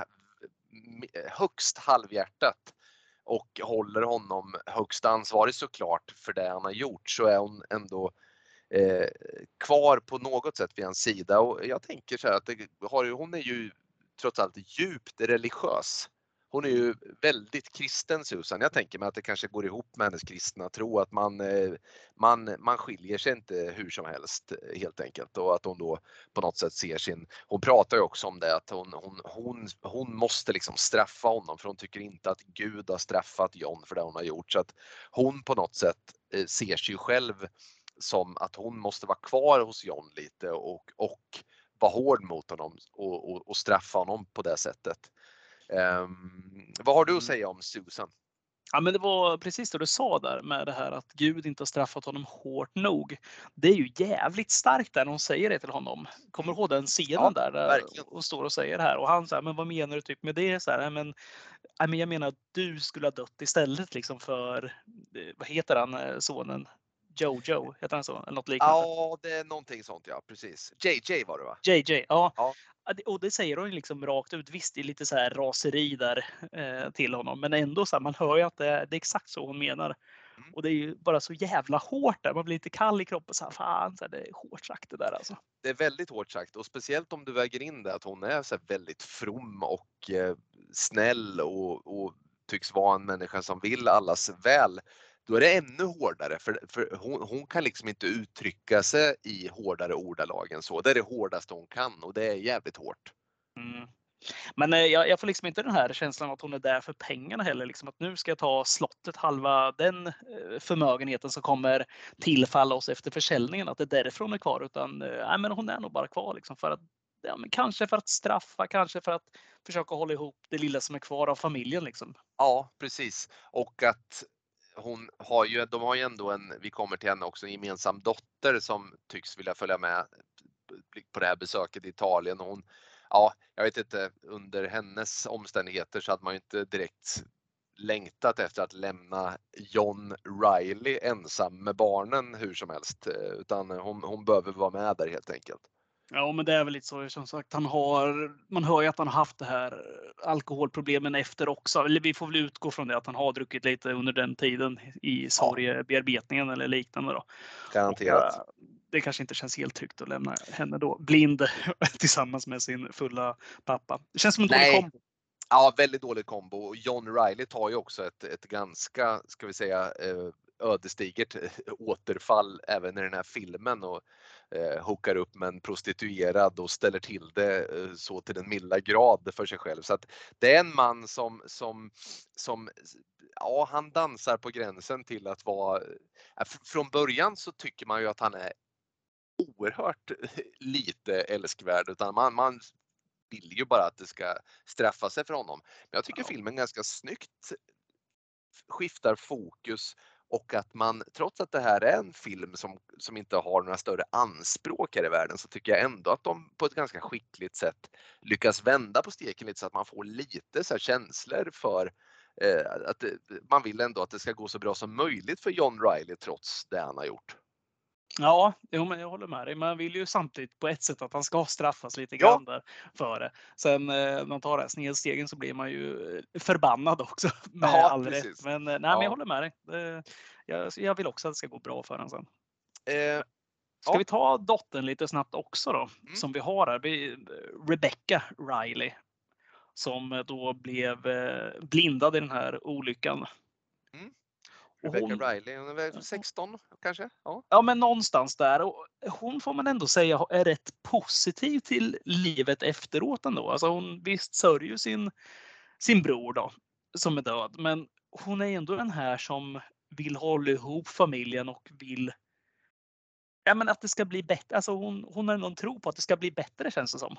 högst halvhjärtat och håller honom högst ansvarig såklart för det han har gjort så är hon ändå eh, kvar på något sätt vid hans sida och jag tänker så här att det, har, hon är ju trots allt djupt religiös. Hon är ju väldigt kristen Susan. Jag tänker mig att det kanske går ihop med hennes kristna tro att man, eh, man, man skiljer sig inte hur som helst helt enkelt och att hon då på något sätt ser sin, hon pratar ju också om det att hon, hon, hon, hon måste liksom straffa honom för hon tycker inte att Gud har straffat John för det hon har gjort så att hon på något sätt eh, ser sig själv som att hon måste vara kvar hos John lite och, och vara hård mot honom och, och, och straffa honom på det sättet. Um, vad har du att mm. säga om Susan? Ja, men det var precis det du sa där med det här att Gud inte har straffat honom hårt nog. Det är ju jävligt starkt där när hon säger det till honom. Kommer du ihåg den scenen ja, där? där och står och säger det här och han säger men vad menar du typ med det? Så här, men, jag menar att du skulle ha dött istället liksom för, eh, vad heter han, eh, sonen? Jojo, heter han så? Eller något liknande? Ja, det är någonting sånt ja, precis. JJ var det va? JJ, ja. ja. Och det säger hon liksom rakt ut. Visst, det är lite så här raseri där eh, till honom, men ändå så här, man hör ju att det är, det är exakt så hon menar. Mm. Och det är ju bara så jävla hårt där. Man blir lite kall i kroppen. Så här, fan, så här, det är hårt sagt det där alltså. Det är väldigt hårt sagt och speciellt om du väger in det att hon är så väldigt from och eh, snäll och, och tycks vara en människa som vill allas väl då är det ännu hårdare för, för hon, hon, kan liksom inte uttrycka sig i hårdare ordalag än så. Det är det hårdaste hon kan och det är jävligt hårt. Mm. Men eh, jag, jag, får liksom inte den här känslan att hon är där för pengarna heller. Liksom att nu ska jag ta slottet, halva den eh, förmögenheten som kommer tillfalla oss efter försäljningen. Att det är därför hon är kvar. Utan äh, men hon är nog bara kvar liksom för att ja, men kanske för att straffa, kanske för att försöka hålla ihop det lilla som är kvar av familjen. Liksom. Ja, precis. Och att hon har ju, de har ju ändå en, vi kommer till henne också, en gemensam dotter som tycks vilja följa med på det här besöket i Italien. Och hon, ja, jag vet inte, under hennes omständigheter så hade man ju inte direkt längtat efter att lämna John Riley ensam med barnen hur som helst, eh, utan hon, hon behöver vara med där helt enkelt. Ja, men det är väl lite så som sagt. Han har, man hör ju att han har haft det här alkoholproblemen efter också. Eller vi får väl utgå från det att han har druckit lite under den tiden i sorgebearbetningen eller liknande. Då. Garanterat. Och, uh, det kanske inte känns helt tryggt att lämna henne då blind tillsammans med sin fulla pappa. Det känns som en dålig kombo. Ja, väldigt dålig kombo. John Riley tar ju också ett, ett ganska, ska vi säga, eh, ödesdigert återfall även i den här filmen och eh, hookar upp med en prostituerad och ställer till det eh, så till den milda grad för sig själv. Så att det är en man som, som, som ja, han dansar på gränsen till att vara, eh, från början så tycker man ju att han är oerhört lite älskvärd utan man, man vill ju bara att det ska straffa sig för honom. Men jag tycker ja. filmen ganska snyggt skiftar fokus och att man, trots att det här är en film som, som inte har några större anspråk här i världen, så tycker jag ändå att de på ett ganska skickligt sätt lyckas vända på steken lite så att man får lite så känslor för eh, att eh, man vill ändå att det ska gå så bra som möjligt för John Riley trots det han har gjort. Ja, jo, men jag håller med dig. Man vill ju samtidigt på ett sätt att han ska straffas lite grann ja. där för det. Sen eh, när man tar det här snedstegen så blir man ju eh, förbannad också. Med ja, all rätt. Men, eh, nej, ja. men jag håller med dig. Jag, jag vill också att det ska gå bra för honom sen. Eh, ska ja. vi ta dottern lite snabbt också då? Mm. Som vi har här. Rebecca Riley. Som då blev blindad i den här olyckan. Mm. Rebecca hon, Riley, hon är väl 16 kanske? Ja. ja, men någonstans där. Och hon får man ändå säga är rätt positiv till livet efteråt ändå. Alltså hon visst sörjer ju sin, sin bror då, som är död. Men hon är ändå den här som vill hålla ihop familjen och vill ja, men att det ska bli bättre. Alltså hon, hon har någon tro på att det ska bli bättre känns det som.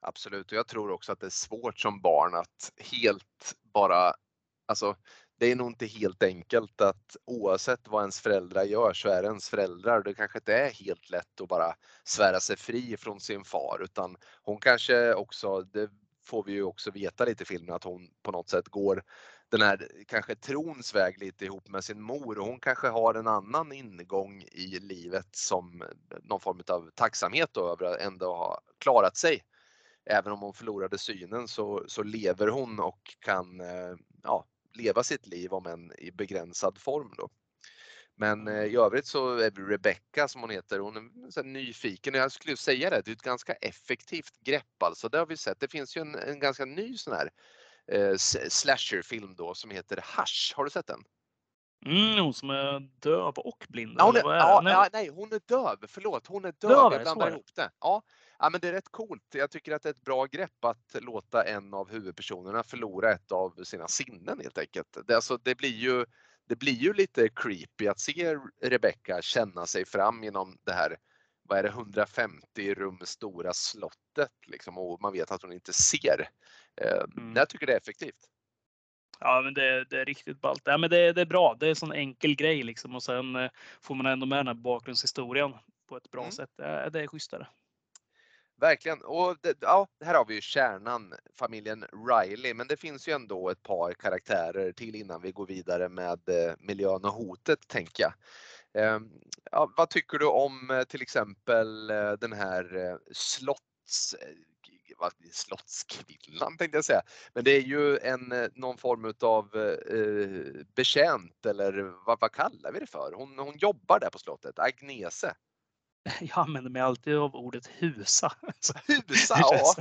Absolut, och jag tror också att det är svårt som barn att helt bara Alltså, det är nog inte helt enkelt att oavsett vad ens föräldrar gör så är det ens föräldrar. Det kanske inte är helt lätt att bara svära sig fri från sin far utan hon kanske också, det får vi ju också veta lite i filmen, att hon på något sätt går den här kanske trons väg lite ihop med sin mor och hon kanske har en annan ingång i livet som någon form av tacksamhet då över att ändå ha klarat sig. Även om hon förlorade synen så, så lever hon och kan eh, ja, leva sitt liv om än i begränsad form. Då. Men eh, i övrigt så är Rebecca som hon heter, hon är så nyfiken. Jag skulle säga det, det är ett ganska effektivt grepp alltså. Det har vi sett. Det finns ju en, en ganska ny sån här eh, slasherfilm då som heter Hush. Har du sett den? Mm, hon som är döv och blind. Ja, hon är, ja, nej. Nej, hon är döv. Förlåt, hon är döv. döv jag blandar ihop det. Ja, ja, men det är rätt coolt. Jag tycker att det är ett bra grepp att låta en av huvudpersonerna förlora ett av sina sinnen helt enkelt. Det, alltså, det blir ju det blir ju lite creepy att se Rebecca känna sig fram genom det här, vad är det, 150 rum stora slottet liksom och man vet att hon inte ser. Eh, mm. Jag tycker det är effektivt. Ja, men det, det är riktigt ballt. Ja, men det, det, är bra. Det är en sån enkel grej liksom och sen eh, får man ändå med den här bakgrundshistorien på ett bra mm. sätt. Det, det är schysstare. Verkligen. Och det, ja, här har vi ju kärnan, familjen Riley, men det finns ju ändå ett par karaktärer till innan vi går vidare med eh, miljön och hotet, tänker jag. Ehm, ja, vad tycker du om eh, till exempel eh, den här slotts slottskvinnan tänkte jag säga. Men det är ju en, någon form av eh, betjänt eller vad, vad kallar vi det för? Hon, hon jobbar där på slottet, Agnese. Jag använder mig alltid av ordet husa. Husa, det känns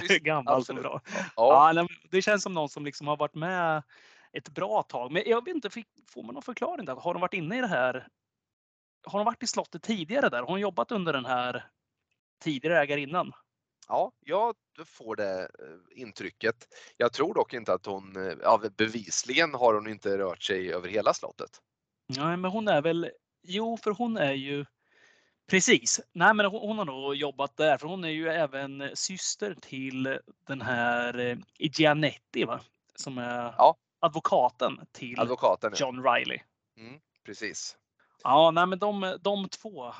ja, gammalt och bra. Ja. ja. det känns som någon som liksom har varit med ett bra tag. Men jag vet inte, får man någon förklaring där? Har de varit inne i det här? Har de varit i slottet tidigare där? Har hon jobbat under den här tidigare ägarinnan? Ja, jag får det eh, intrycket. Jag tror dock inte att hon, eh, ja, bevisligen har hon inte rört sig över hela slottet. Nej, men hon är väl, jo, för hon är ju Precis. Nej, men hon, hon, har nog jobbat där, för hon är ju även syster till den här eh, Gianetti, va? som är ja. advokaten till advokaten, John. Riley. Mm, precis. Ja, nej, men de, de två,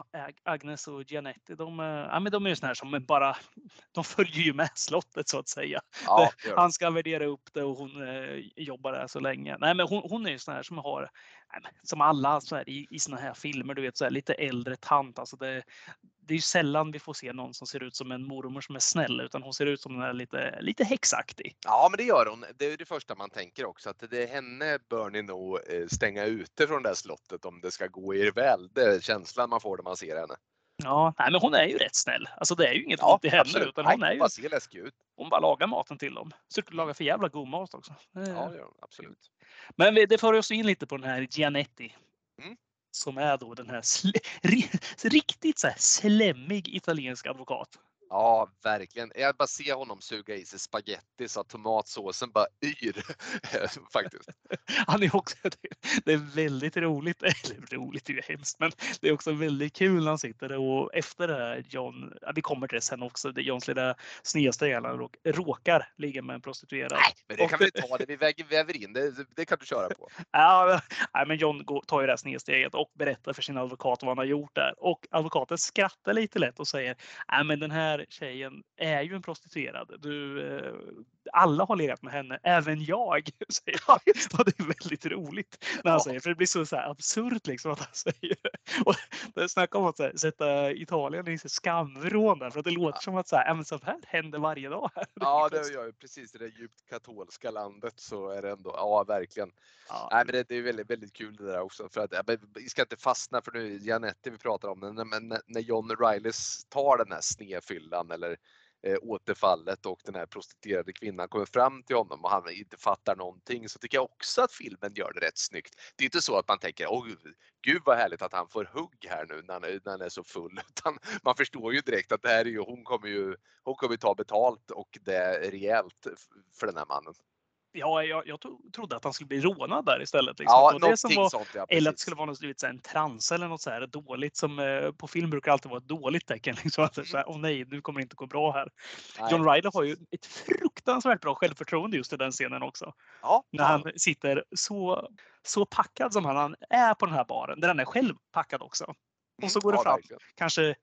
Agnes och Gianetti, de, ja, men de är ju såna här som bara, de följer ju med slottet så att säga. Ja, Han ska värdera upp det och hon eh, jobbar där så länge. Nej, men hon, hon är ju sån här som har, som alla så här, i, i såna här filmer, du vet så här, lite äldre tant. Alltså det, det är ju sällan vi får se någon som ser ut som en mormor som är snäll, utan hon ser ut som den är lite, lite häxaktig. Ja, men det gör hon. Det är det första man tänker också, att det är henne bör ni nog eh, stänga ute från det här slottet om det ska gå er väl. Det är känslan man får när man ser henne. Ja, nej, men hon är ju rätt snäll. Alltså det är ju inget ja, ont i henne. Absolut. Utan hon, är ju, läskig ut. hon bara lagar maten till dem. Så lagar för jävla god mat också. Ja, det absolut. Men det för oss in lite på den här Gianetti. Mm som är då den här riktigt så här slemmig italiensk advokat. Ja, verkligen. Jag bara ser honom suga i sig spaghetti så att tomatsåsen bara yr. Faktiskt. Han är också, det är väldigt roligt, eller roligt är ju hemskt, men det är också väldigt kul när han sitter och efter det här John, vi kommer till det sen också, det Johns lilla snedsteg råk, råkar ligga med en prostituerad. Nej, men det kan vi ta, det vi väger, väver in, det, det kan du köra på. Ja, men John tar ju det här snedsteget och berättar för sin advokat vad han har gjort där och advokaten skrattar lite lätt och säger, nej men den här tjejen är ju en prostituerad. Du, eh, alla har legat med henne, även jag. Säger han. Och det är väldigt roligt när han ja. säger för det blir så, så här absurt liksom att han säger och det. snackar om att här, sätta Italien i skamvrån där för att det låter ja. som att så här, så här händer varje dag. Ja, det gör ju precis i det djupt katolska landet så är det ändå, ja verkligen. Ja. Nej, men det, det, är väldigt, väldigt kul det där också för att vi ska inte fastna för nu Janetti vi pratar om, men när John Rileys tar den här snefyllan eller eh, återfallet och den här prostituerade kvinnan kommer fram till honom och han inte fattar någonting så tycker jag också att filmen gör det rätt snyggt. Det är inte så att man tänker åh gud vad härligt att han får hugg här nu när han är, när han är så full utan man förstår ju direkt att det här är ju, hon kommer ju hon kommer ta betalt och det är rejält för den här mannen. Ja, jag, jag tro- trodde att han skulle bli rånad där istället. Liksom. Ja, Det som var, sånt ja. eller att det skulle vara något, vet, en trans eller något så här dåligt som eh, på film brukar alltid vara ett dåligt tecken. Liksom. Är så här, Åh nej, nu kommer det inte gå bra här. Nej. John Ryder har ju ett fruktansvärt bra självförtroende just i den scenen också. Ja, När han sitter så, så packad som han, är på den här baren, där han är själv packad också. Och så går det fram, verkligen. kanske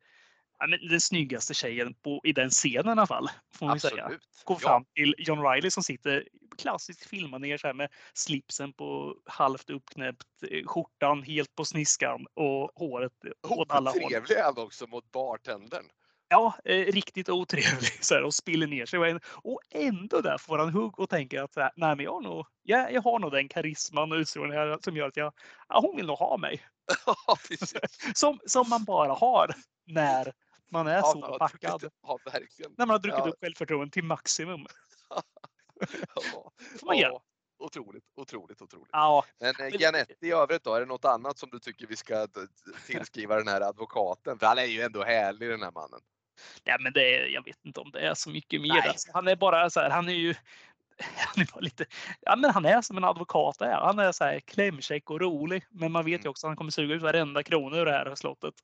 ja, men den snyggaste tjejen på, i den scenen i alla fall. Får man säga. Går fram till John Riley som sitter klassiskt filmad ner så här med slipsen på halvt uppknäppt, eh, skjortan helt på sniskan och håret åt alla håll. Trevlig han också mot bartendern. Ja, eh, riktigt otrevlig så här, och spiller ner sig. Och ändå där får han hugg och tänker att så här, nej, men jag, har nog, jag, jag har nog den karisman och utstrålningen som gör att jag, ja, hon vill nog ha mig. Som, som man bara har när man är Ja, så man packad. druckit- Ja. När man har druckit Ja. upp självförtroendet till maximum. Ja. Ja, Otroligt, otroligt, otroligt. Ja, Men eh, Gianetti i övrigt då, är det något annat som du tycker vi ska tillskriva den här advokaten? För han är ju ändå härlig den här mannen. nej, men det är, jag vet inte om det är så mycket mer. Alltså, han är bara så här, han är ju han är bara lite, ja men han är som en advokat är. Han är så här klämkäck och rolig. Men man vet ju Mm. också att han kommer suga ut varenda krona ur det här slottet.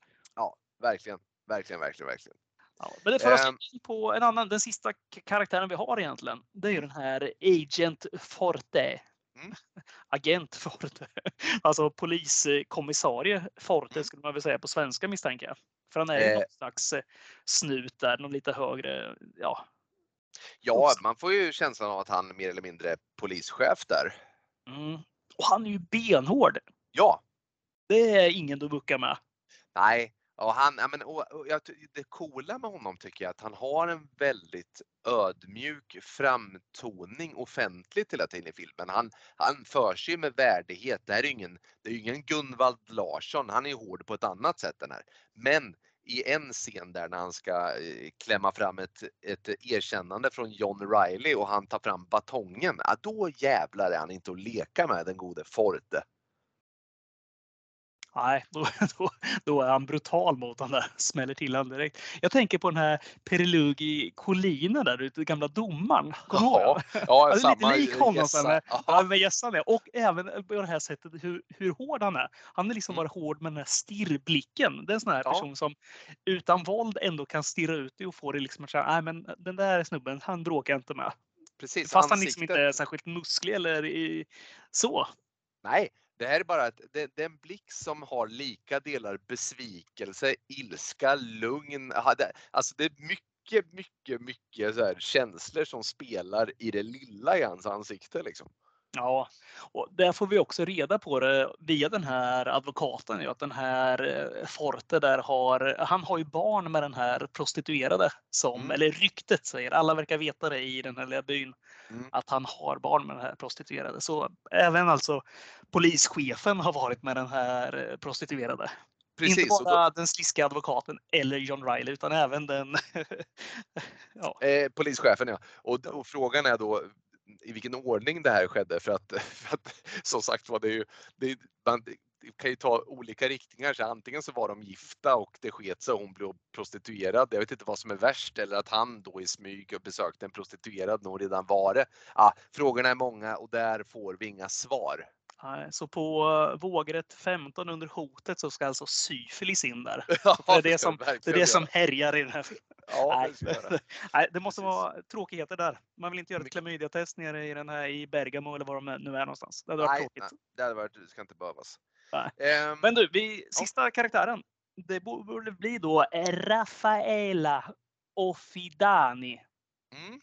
Verkligen, verkligen, verkligen, verkligen. Ja, men det för oss in på en annan, den sista karaktären vi har egentligen. Det är ju den här Agent Forte. Mm. Agent Forte. Alltså poliskommissarie Forte skulle man väl säga på svenska misstänker jag. För han är ju Eh. någon slags eh, snut där, någon lite högre, ja. Ja, man får ju känslan av att han mer eller mindre är polischef där. Mm. Och han är ju benhård. Ja, Det är ingen du buckar med. nej. Och han, ja, men, och, och jag, det coola med honom tycker jag att han har en väldigt ödmjuk framtoning offentligt hela tiden i filmen. Han, han för sig med värdighet. Det här är ingen, det är ingen Gunvald Larsson. Han är hård på ett annat sätt den här. Men i en scen där när han ska eh, klämma fram ett, ett erkännande från John Riley och han tar fram batongen. Ja, då jävlar är han inte att leka med den gode Forte. Nej, då, då, då är han brutal mot honom där. Smäller till honom direkt. Jag tänker på den här Perilugi Collina där ute, gamla domaren. Ja, Ja, lite samma lik honom med- Ja. Med gässan är. Och även på det här sättet hur, hur hård han är. Han är liksom Mm. bara hård med den här stirrblicken. Det är en sån här Ja. person som utan våld ändå kan stirra ut dig och få dig liksom att säga, nej men den där snubben, han bråkar jag inte med. Precis, Fast han liksom ansiktet. inte är särskilt musklig eller i, så. Nej, det här är bara att det, det är en blick som har lika delar besvikelse, ilska, lugn. Det- Alltså det är mycket, mycket, mycket så här känslor som spelar i det lilla i hans ansikte. Liksom. Ja, och där får vi också reda på det via den här advokaten. Ju, att den här eh, Forte där har, han har ju barn med den här prostituerade. Som, Mm. Eller ryktet säger, alla verkar veta det i den här lilla byn. Mm. Att han har barn med den här prostituerade. Så även alltså polischefen har varit med den här eh, prostituerade. Inte Precis, och bara då, den sliskiga advokaten eller John Riley utan även den ja, eh, polischefen ja. Och, och frågan är då i vilken ordning det här skedde för att, för att som sagt var det ju, det, man, det kan ju ta olika riktningar. Så antingen så var de gifta och det sket sig och hon blev prostituerad. Jag vet inte vad som är värst eller att han då i smyg besökte en prostituerad när hon redan var det. Ja, frågorna är många och där får vi inga svar. Så på uh, vågrätt 15 under hotet så ska alltså syfilis in där. Ja, Det är det som, det är det som härjar i den här filmen. Ja, Nej, det. Nej, det måste Precis. vara tråkigheter där. Man vill inte göra ett klamydiatest nere i den här i Bergamo eller var de nu är någonstans. Det hade varit Nej, tråkigt. nej, det hade varit, det ska inte behövas. Ehm, Men du, vi, sista karaktären. Det bo- borde bli då Raffaella Offidani. mm,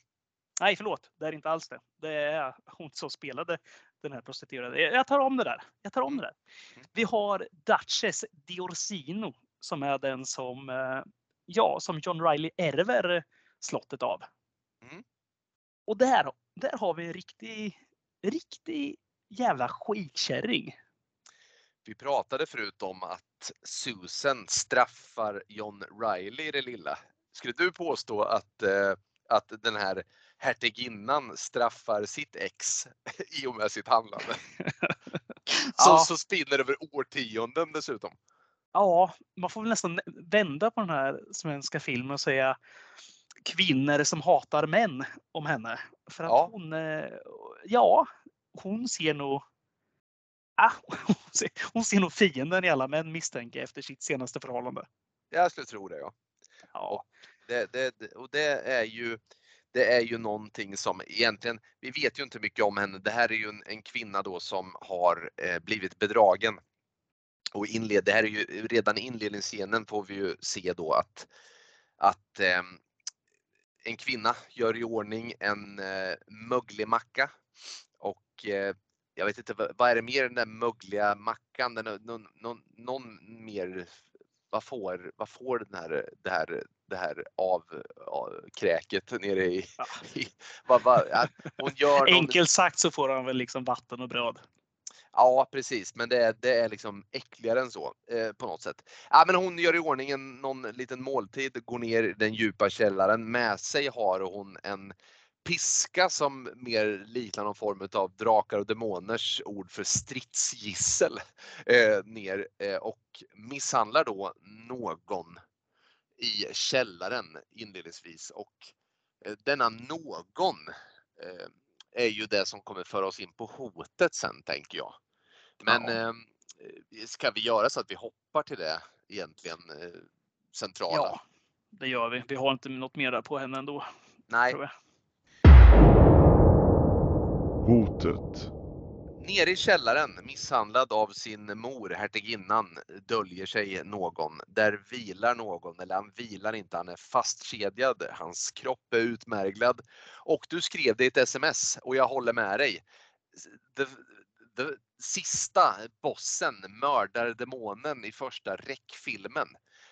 Nej, förlåt. Det är inte alls det. Det är hon som spelade den här prostituerade. Jag tar om det där. Jag tar om det där. Mm. Vi har Duchess Diorsino som är den som, eh, ja, som John Riley ärver slottet av. Mm. Och där, där har vi en riktig, riktig jävla skitkärring. Vi pratade förut om att Susan straffar John Riley i det lilla. Skulle du påstå att, eh, att den här hertiginnan straffar sitt ex i och med sitt handlande? Så, Ja. så spinner över årtionden dessutom. Ja, man får väl nästan vända på den här svenska filmen och säga kvinnor som hatar män om henne. För att Ja. hon, eh, ja, hon ser nog ah, hon, ser, hon ser nog fienden i alla män misstänker efter sitt senaste förhållande. Jag skulle tro det ja. Ja. Det, det, och det är ju det är ju någonting som egentligen, vi vet ju inte mycket om henne. Det här är ju en, en kvinna då som har eh, blivit bedragen. Och inled, det här är ju redan i inledningsscenen får vi ju se då att, att eh, en kvinna gör i ordning en eh, möglig macka och eh, jag vet inte vad är det mer den där mögliga mackan, den, någon, någon, någon mer vad får, vad får den här, det här, det här av, av kräket nere i... Ja. i vad, vad, hon gör någon... Enkelt sagt så får han väl liksom vatten och bröd. Ja precis, men det är, det är liksom äckligare än så eh, på något sätt. Ja, men hon gör i ordning en, någon liten måltid, går ner i den djupa källaren. Med sig har hon en piska som mer liknar någon form av drakar och demoners ord för stridsgissel eh, ner eh, och misshandlar då någon i källaren inledningsvis och eh, denna någon eh, är ju det som kommer föra oss in på hotet sen tänker jag. Men ja. Eh, ska vi göra så att vi hoppar till det egentligen centrala? Ja, det gör vi. Vi har inte något mer där på henne ändå. Nej. Hotet. Nere i källaren, misshandlad av sin mor, hertiginnan, döljer sig någon. Där vilar någon, eller han vilar inte, han är fastkedjad. Hans kropp är utmärglad. Och du skrev det i ett sms och jag håller med dig. The, the, sista bossen, mördardemonen i första räckfilmen.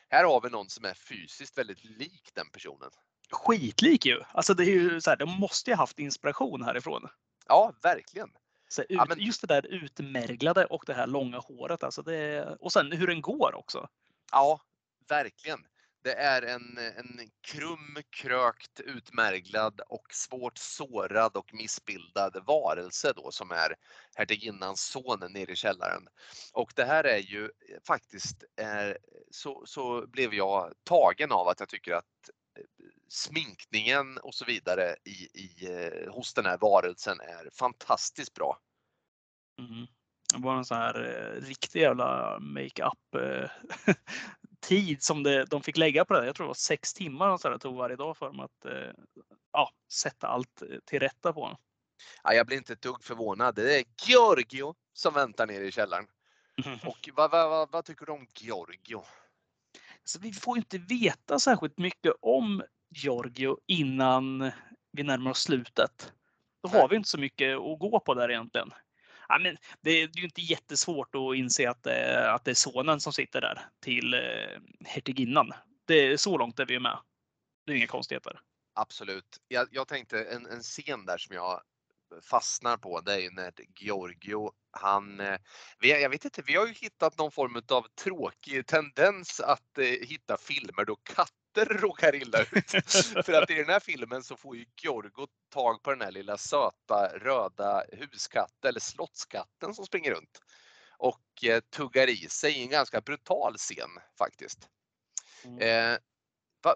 Här har vi någon som är fysiskt väldigt lik den personen. Skitlik ju! Alltså det är ju så här, de måste ju haft inspiration härifrån. Ja, verkligen. Så ut, ja, men... Just det där utmärglade och det här långa håret. Alltså det, och sen hur den går också. Ja, verkligen. Det är en, en krum, krökt, utmärglad och svårt sårad och missbildad varelse då som är hertiginnans son nere i källaren. Och det här är ju faktiskt, är, så, så blev jag tagen av att jag tycker att sminkningen och så vidare i, i, eh, hos den här varelsen är fantastiskt bra. Mm. Det var en sån här eh, riktig jävla makeup eh, tid som det, de fick lägga på det. Jag tror det var sex timmar så det tog varje dag för dem att eh, ja, sätta allt till rätta på honom. Ja, jag blir inte ett dugg förvånad. Det är Giorgio som väntar nere i källaren. Mm. Och vad, vad, vad, vad, tycker du om Giorgio? Så vi får inte veta särskilt mycket om Giorgio innan vi närmar oss slutet. Då har vi inte så mycket att gå på där egentligen. Ja, men det är ju inte jättesvårt att inse att det, att det är sonen som sitter där till eh, hertiginnan. Det är så långt är vi med. Det är inga konstigheter. Absolut. Jag, jag tänkte en, en scen där som jag fastnar på det är ju när Giorgio, han, eh, vi, jag vet inte, vi har ju hittat någon form av tråkig tendens att eh, hitta filmer då katt katter råkar illa ut. För att i den här filmen så får ju Giorgo tag på den här lilla söta röda huskatten eller slottskatten som springer runt och eh, tuggar i sig i en ganska brutal scen faktiskt. Mm. Eh, va,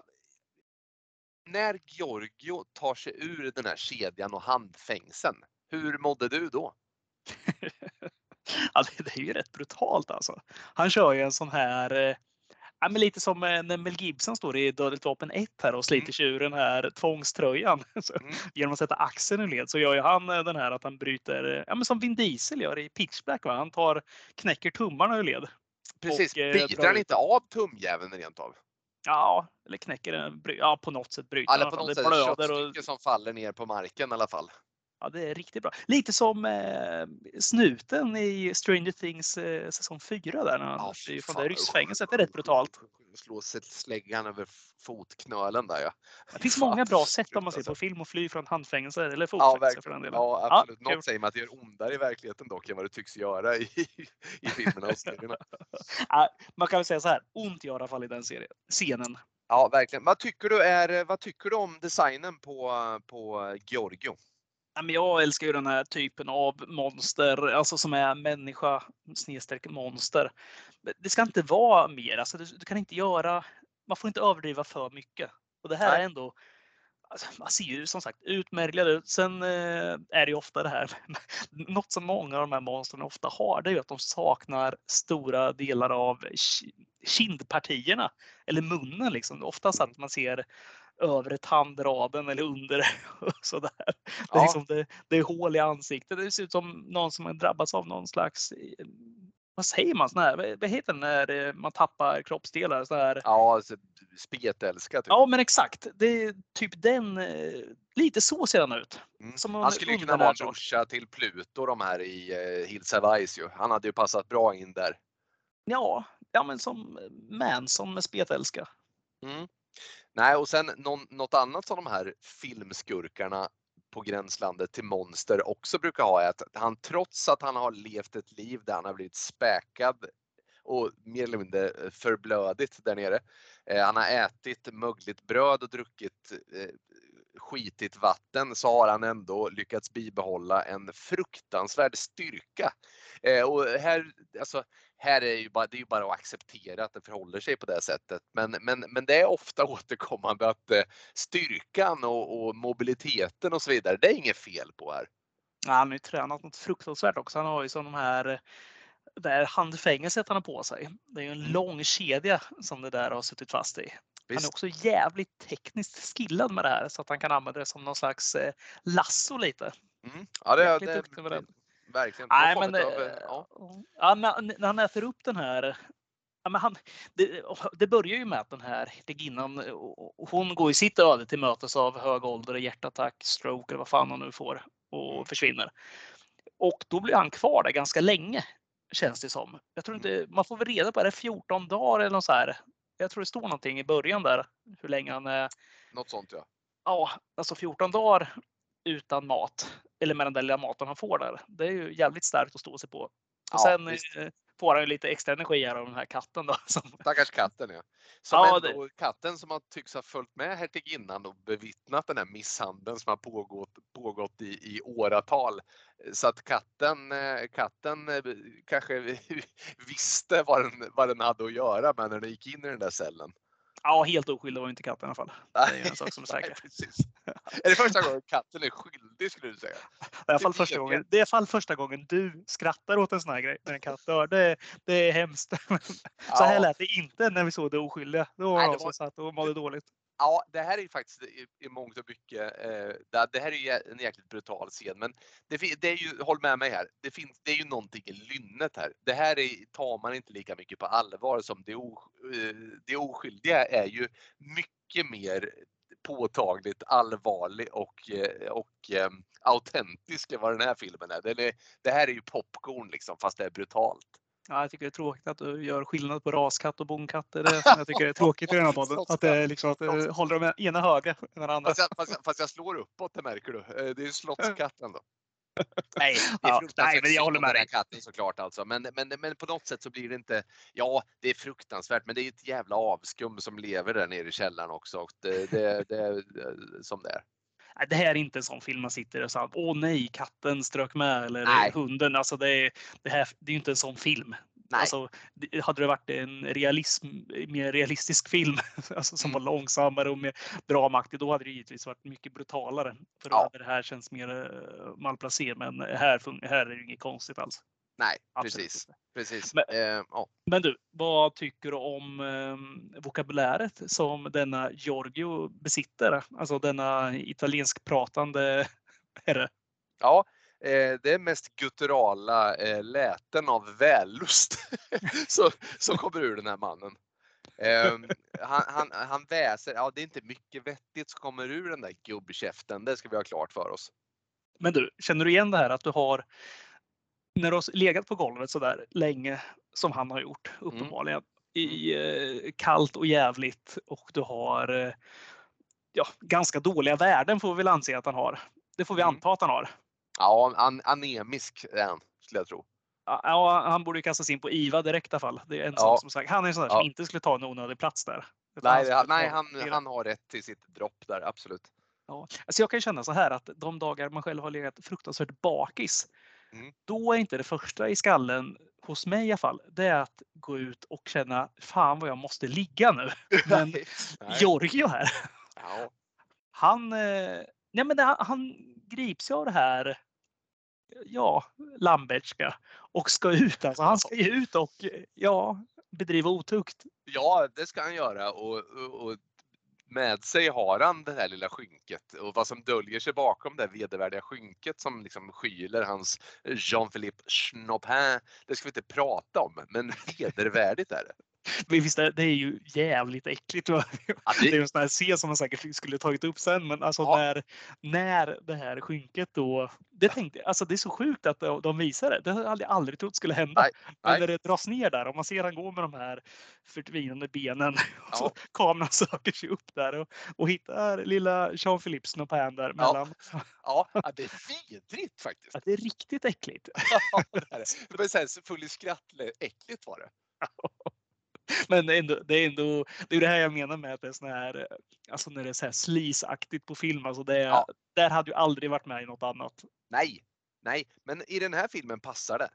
när Giorgio tar sig ur den här kedjan och handfängseln, hur mådde du då? ja, det, är ju rätt brutalt alltså. Han kör ju en sån här eh, Ja, men lite som eh, när Mel Gibson står i Dödligt vapen 1 här och sliter mm. sig ur den här tvångströjan. Mm. Genom att sätta axeln i led så gör ju han eh, den här att han bryter, eh, ja men som Vin Diesel gör i Pitch Black. Va? Han tar, knäcker tummarna ur led. Precis, och, biter han inte av tumjäveln rent av? Ja, eller knäcker den. Ja, på något sätt bryter Eller på något sätt blöder och... som faller ner på marken i alla fall. Ja, det är riktigt bra. Lite som eh, snuten i Stranger Things eh, säsong 4 där när han ja, flyr från det ryssfängelset. Det är rätt brutalt. Slå släggan över fotknölen där ja. Det finns många bra sätt om man ser på film och fly från handfängelse eller fotfängelse ja, för den delen. Ja, absolut. Ja, Något säger mig att det gör ondare i verkligheten dock än vad det tycks göra i, i filmerna och serierna. ja, man kan väl säga så här, ont i alla fall i den serien, scenen. Ja, verkligen. Vad tycker du, är, vad tycker du om designen på, på Giorgio? Jag älskar ju den här typen av monster, alltså som är människa snedstreck monster. Det ska inte vara mer, alltså du, du, kan inte göra, man får inte överdriva för mycket. Och det här Nej. är ändå, alltså, man ser ju som sagt utmärglad ut. Sen eh, är det ju ofta det här, något som många av de här monstren ofta har, det är ju att de saknar stora delar av ki- kindpartierna eller munnen liksom. Oftast att man ser övre tandraden eller under och sådär. Det, är Ja. liksom, det, det är hål i ansiktet. Det ser ut som någon som har drabbats av någon slags eh, vad säger man? Sån här, vad heter det när eh, man tappar kroppsdelar? Sån här, Ja, alltså, spetälska typ. Ja, men exakt. Det är typ den. eh, Lite så ser han ut. Mm. som om Han skulle kunna vara brorsa till Pluto de här i eh, Hills Have Eyes ju. Han hade ju passat bra in där. Ja, ja men som Manson med spetälska. Mm. Nej, och sen någon, något annat som de här filmskurkarna på gränslandet till monster också brukar ha är att han trots att han har levt ett liv där han har blivit späkad och mer eller mindre eh, förblödigt där nere. Eh, han har ätit mögligt bröd och druckit eh, skitigt vatten så har han ändå lyckats bibehålla en fruktansvärd styrka. Eh, och här, alltså, här är ju bara, det är ju bara att acceptera att det förhåller sig på det sättet. Men, men, men det är ofta återkommande att eh, styrkan och, och mobiliteten och så vidare, det är inget fel på här. Ja, han har ju tränat något fruktansvärt också. Han har ju som de här det här handfängelset han har på sig. Det är ju en Mm. lång kedja som det där har suttit fast i. Han är Visst? också jävligt tekniskt skillad med det här så att han kan använda det som någon slags eh, lasso lite. Mm. Ja, det, det, den. Verkligen. Nej, men av, eh, ja. ja, när, han äter upp den här Ja, men han, det, det börjar ju med att den här och hon går i sitt öde till mötes av hög ålder, hjärtattack, stroke eller vad fan hon nu får och försvinner. Och då blir han kvar där ganska länge känns det som. Jag tror inte, man får väl reda på det, 14 dagar eller något så här. Jag tror det står någonting i början där hur länge han är. Något sånt ja. Ja, alltså 14 dagar utan mat eller med den där lilla maten han får där. Det är ju jävligt starkt att stå sig på. Och Ja, sen visst. eh, får han ju lite extra energi här av den här katten då. Som, Stackars katten ja. Som Ja, ändå, katten som har tycks ha följt med hertiginnan och bevittnat den här misshandeln som har pågått, pågått i, i åratal. Så att katten, eh, katten eh, kanske visste vad den, vad den hade att göra med när den gick in i den där cellen. Ja, helt oskyldig var inte katten i alla fall. Det är ju en sak som är Nej, säker. precis. Är det första gången katten är skyldig skulle du säga? I alla fall Det första vet gången, jag. det är i alla fall första gången du skrattar åt en sån här grej när en katt dör. Det, det är hemskt. Så här lät det inte när vi såg det oskyldiga. Då var Nej, det det var- satt och mådde dåligt. Ja, det här är ju faktiskt i, i mångt och mycket, eh, det, det här är ju en jäkligt brutal scen, men det, det är ju, håll med mig här, det, finns, det är ju någonting i lynnet här. Det här är, tar man inte lika mycket på allvar som det, o, eh, det oskyldiga är ju mycket mer påtagligt allvarlig och, eh, och eh, autentisk än vad den här filmen är. Den är. Det här är ju popcorn liksom, fast det är brutalt. Ja, jag tycker det är tråkigt att du gör skillnad på raskatt och bonkatt. Det är det som jag tycker är tråkigt i den här podden. Att det är liksom att du håller de ena höga än den andra. Fast jag, fast, jag, fast jag slår uppåt, det märker du. Eh, Det är ju slottskatten då. Nej, det är Ja, nej, men jag håller med dig. katten såklart alltså. Men, men, men på något sätt så blir det inte, ja det är fruktansvärt men det är ett jävla avskum som lever där nere i källaren också. Och det, det, det är eh, som det är. Det här är inte en sån film man sitter och säger åh nej, katten strök med eller Nej. hunden. Alltså det, är, det, här, det är ju inte en sån film. Nej. Alltså, hade det varit en realism, mer realistisk film alltså, som var Mm. långsammare och mer dramaktig, då hade det givetvis varit mycket brutalare. För då Ja. hade det här känts mer uh, malplacerat. Men här, här är det inget konstigt alls. Nej, Absolut precis. inte. precis. Men- Eh, ja. Men du, vad tycker du om eh, vokabuläret som denna Giorgio besitter? Alltså denna italienskpratande herre. ja, eh, det är mest gutturala eh, läten av vällust som, som kommer ur den här mannen. Eh, han, han, han väser, ja det är inte mycket vettigt som kommer ur den där gubbkäften, det ska vi ha klart för oss. Men du, känner du igen det här att du har när du har legat på golvet så där länge som han har gjort uppenbarligen i eh, kallt och jävligt och du har eh, ja, ganska dåliga värden får vi väl anse att han har. Det får vi Mm. anta att han har. Ja, an, anemisk är han, skulle jag tro. Ja, han borde ju kastas in på IVA direkt i alla fall. Det är en Ja. sån som sagt. Han är en sån där som Ja. inte skulle ta en onödig plats där. Nej, han, nej han, han har rätt till sitt dropp där, absolut. Ja. Alltså jag kan känna så här att de dagar man själv har legat fruktansvärt bakis, Mm. då är inte det första i skallen, hos mig i alla fall, det är att gå ut och känna fan vad jag måste ligga nu. Men Nej. Giorgio här, Ja. han, eh, nej men det, han grips ju av det här, ja, Lambertska och ska ut. Alltså han ska ju ut och ja, bedriva otukt. Ja, det ska han göra och, och, och med sig har han det här lilla skynket och vad som döljer sig bakom det vedervärdiga skynket som liksom skyler hans Jean-Philippe Schnopin. Det ska vi inte prata om, men vedervärdigt är det. Men visst, det är ju jävligt äckligt. va? Ja, Det är det, ju en sån här scen som man säkert skulle tagit upp sen, men alltså Ja. när, när det här skynket då, det tänkte alltså det är så sjukt att de visar det. Det hade jag aldrig trott skulle hända. Nej, Men nej. när det dras ner där och man ser han gå med de här förtvinande benen och så Ja. kameran söker sig upp där och, och hittar lilla Jean-Philippe Snopin där mellan. ja, ja, det är vidrigt faktiskt. Ja, det är riktigt äckligt. Ja, det är det. Det var så här full i skratt. Äckligt var det. Men det är ändå, det är ändå, det är det här jag menar med att det är sån här, eh, alltså när det är så här sleaze-aktigt på film, alltså det, Ja. där hade ju aldrig varit med i något annat. Nej, nej, men i den här filmen passar det.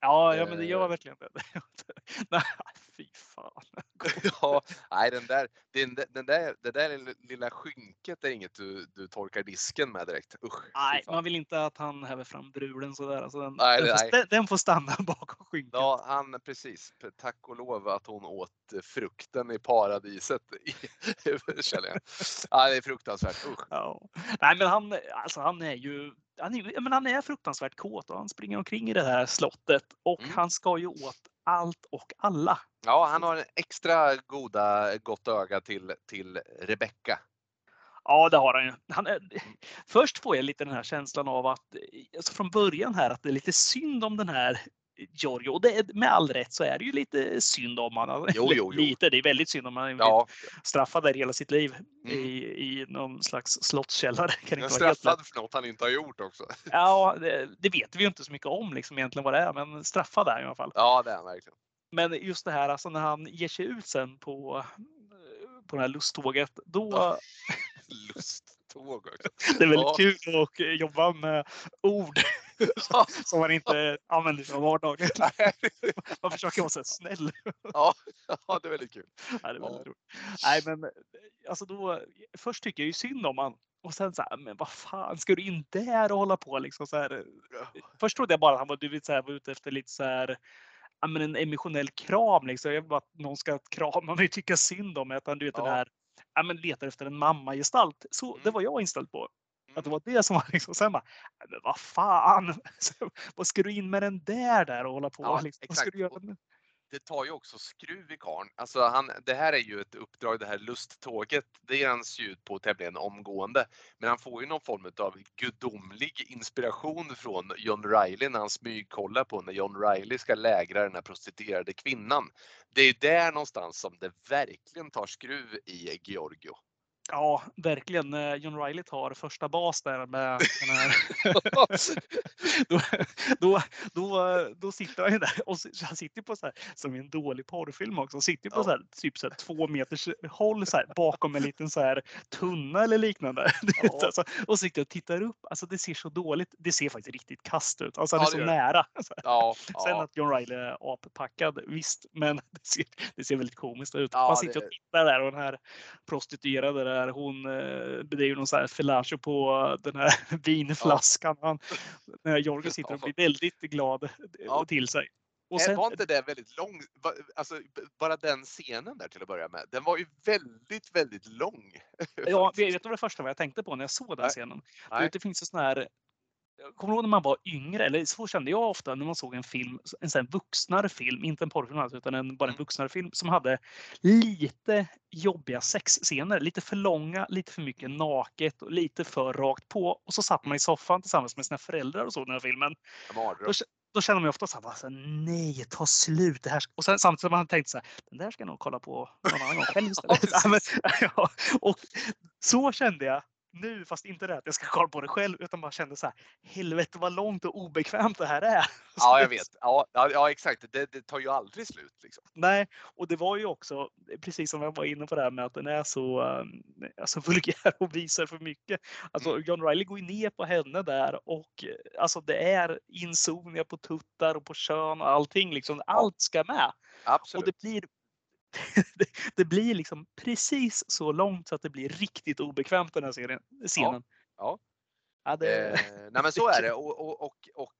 Ja, ja men det gör Eh. verkligen det. Fy fan. Ja, nej, den där, den, den där, det där lilla skynket är inget du, du torkar disken med direkt. Usch. Nej, man vill inte att han häver fram brulen sådär. Alltså den, Nej, den, får, nej. den, den får stanna bakom skynket. Ja, han precis. Tack och lov att hon åt frukten i paradiset. Känner jag. Ja, det är fruktansvärt. Usch. Ja. Nej, men han, alltså han är ju han är, men han är fruktansvärt kåt och han springer omkring i det här slottet och Mm. han ska ju åt allt och alla. Ja, han har en extra goda, gott öga till, till Rebecca. Ja, det har han ju. Han är, först får jag lite den här känslan av att, alltså från början här, att det är lite synd om den här Giorgio. Och det med all rätt så är det ju lite synd om honom. Jo, jo, jo. Lite, det är väldigt synd om honom. Ja, Straffad där hela sitt liv Mm. i, i någon slags slottskällare. Kan inte straffad för något han inte har gjort också. Ja, det, det vet vi ju inte så mycket om liksom egentligen vad det är, men straffad är i alla fall. Ja, det är han verkligen. Men just det här alltså när han ger sig ut sen på, på det här lusttåget, då Ja. Lusttåg också. det är väldigt Ja. kul att jobba med ord. som man inte använder i vardagen. Man försöker vara så snäll. Ja, ja, det är väldigt kul. Nej, det är väldigt Ja. roligt. Nej, men alltså då, först tycker jag ju synd om han och sen så här, men vad fan, ska du in där och hålla på liksom så här. Först trodde jag bara att han var, du vet, så här, var ute efter lite så här, ja, men en emotionell kram liksom. Jag vill bara att någon ska krama mig och tycka synd om mig. Att han, du vet, den Ja. här, ja, men letar efter en mammagestalt. Så det Mm. var jag inställd på. Att det var det som var liksom, sen bara, "Nej, men vad fan, vad ska du in med den där där och hålla på? Ja, liksom? Exakt. det tar ju också skruv i karln. Alltså han, det här är ju ett uppdrag, det här lusttåget. Det hans ju ut på tämligen omgående. Men han får ju någon form av gudomlig inspiration från John Riley när han smygkollar på när John Riley ska lägra den här prostituerade kvinnan. Det är där någonstans som det verkligen tar skruv i Giorgio. Ja, verkligen. Eh, John Riley tar första bas där med den här. då, då, då, då sitter han ju där och han sitter på så här, som i en dålig porrfilm också, sitter på Ja. så här, typ så här, två meters håll så här, bakom en liten så här, tunna eller liknande. Ja. alltså, och sitter och tittar upp. Alltså det ser så dåligt. Det ser faktiskt riktigt kast ut. Alltså han är så det. nära. Ja, Sen att John Riley är appackad, visst, men det ser, det ser väldigt komiskt ut. Man sitter det- och tittar där och den här prostituerade där, hon eh, bedriver någon sån här fellatio på den här vinflaskan. Han, när Jorgen sitter och Ja. blir väldigt glad eh, Ja. till sig. Och Eh, sen, var inte det väldigt lång, alltså bara den scenen där till att börja med, den var ju väldigt, väldigt lång. ja, vet du vad det första var jag tänkte på när jag såg den Nej. scenen? Nej. det finns en sån här Kommer du ihåg när man var yngre? Eller så kände jag ofta när man såg en film, en sån vuxnare film, inte en porrfilm alltså, utan en, bara en Mm. vuxnare film som hade lite jobbiga sexscener. Lite för långa, lite för mycket naket och lite för rakt på. Och så satt man i soffan tillsammans med sina föräldrar och såg den här filmen. Mardröm. Då känner man ju ofta så här, bara så här, nej, ta slut. Det här. Och sen samtidigt som man tänkt så här, den där ska jag nog kolla på någon annan gång själv istället. Ja, och så kände jag nu, fast inte det att jag ska kolla på det själv, utan bara kände så här, helvete vad långt och obekvämt det här är. Ja, jag vet. Ja, ja, exakt. Det, det tar ju aldrig slut. Liksom. Nej, och det var ju också precis som jag var inne på det här med att den är så um, alltså vulgär och visar för mycket. Alltså Mm. John Riley går ju ner på henne där och eh, alltså det är inzoomningar på tuttar och på kön och allting liksom. Allt ska med och Absolut. det blir det, det blir liksom precis så långt så att det blir riktigt obekvämt den här serien, scenen. ja. Ja, det, Eh, nej men så är det och, och, och, och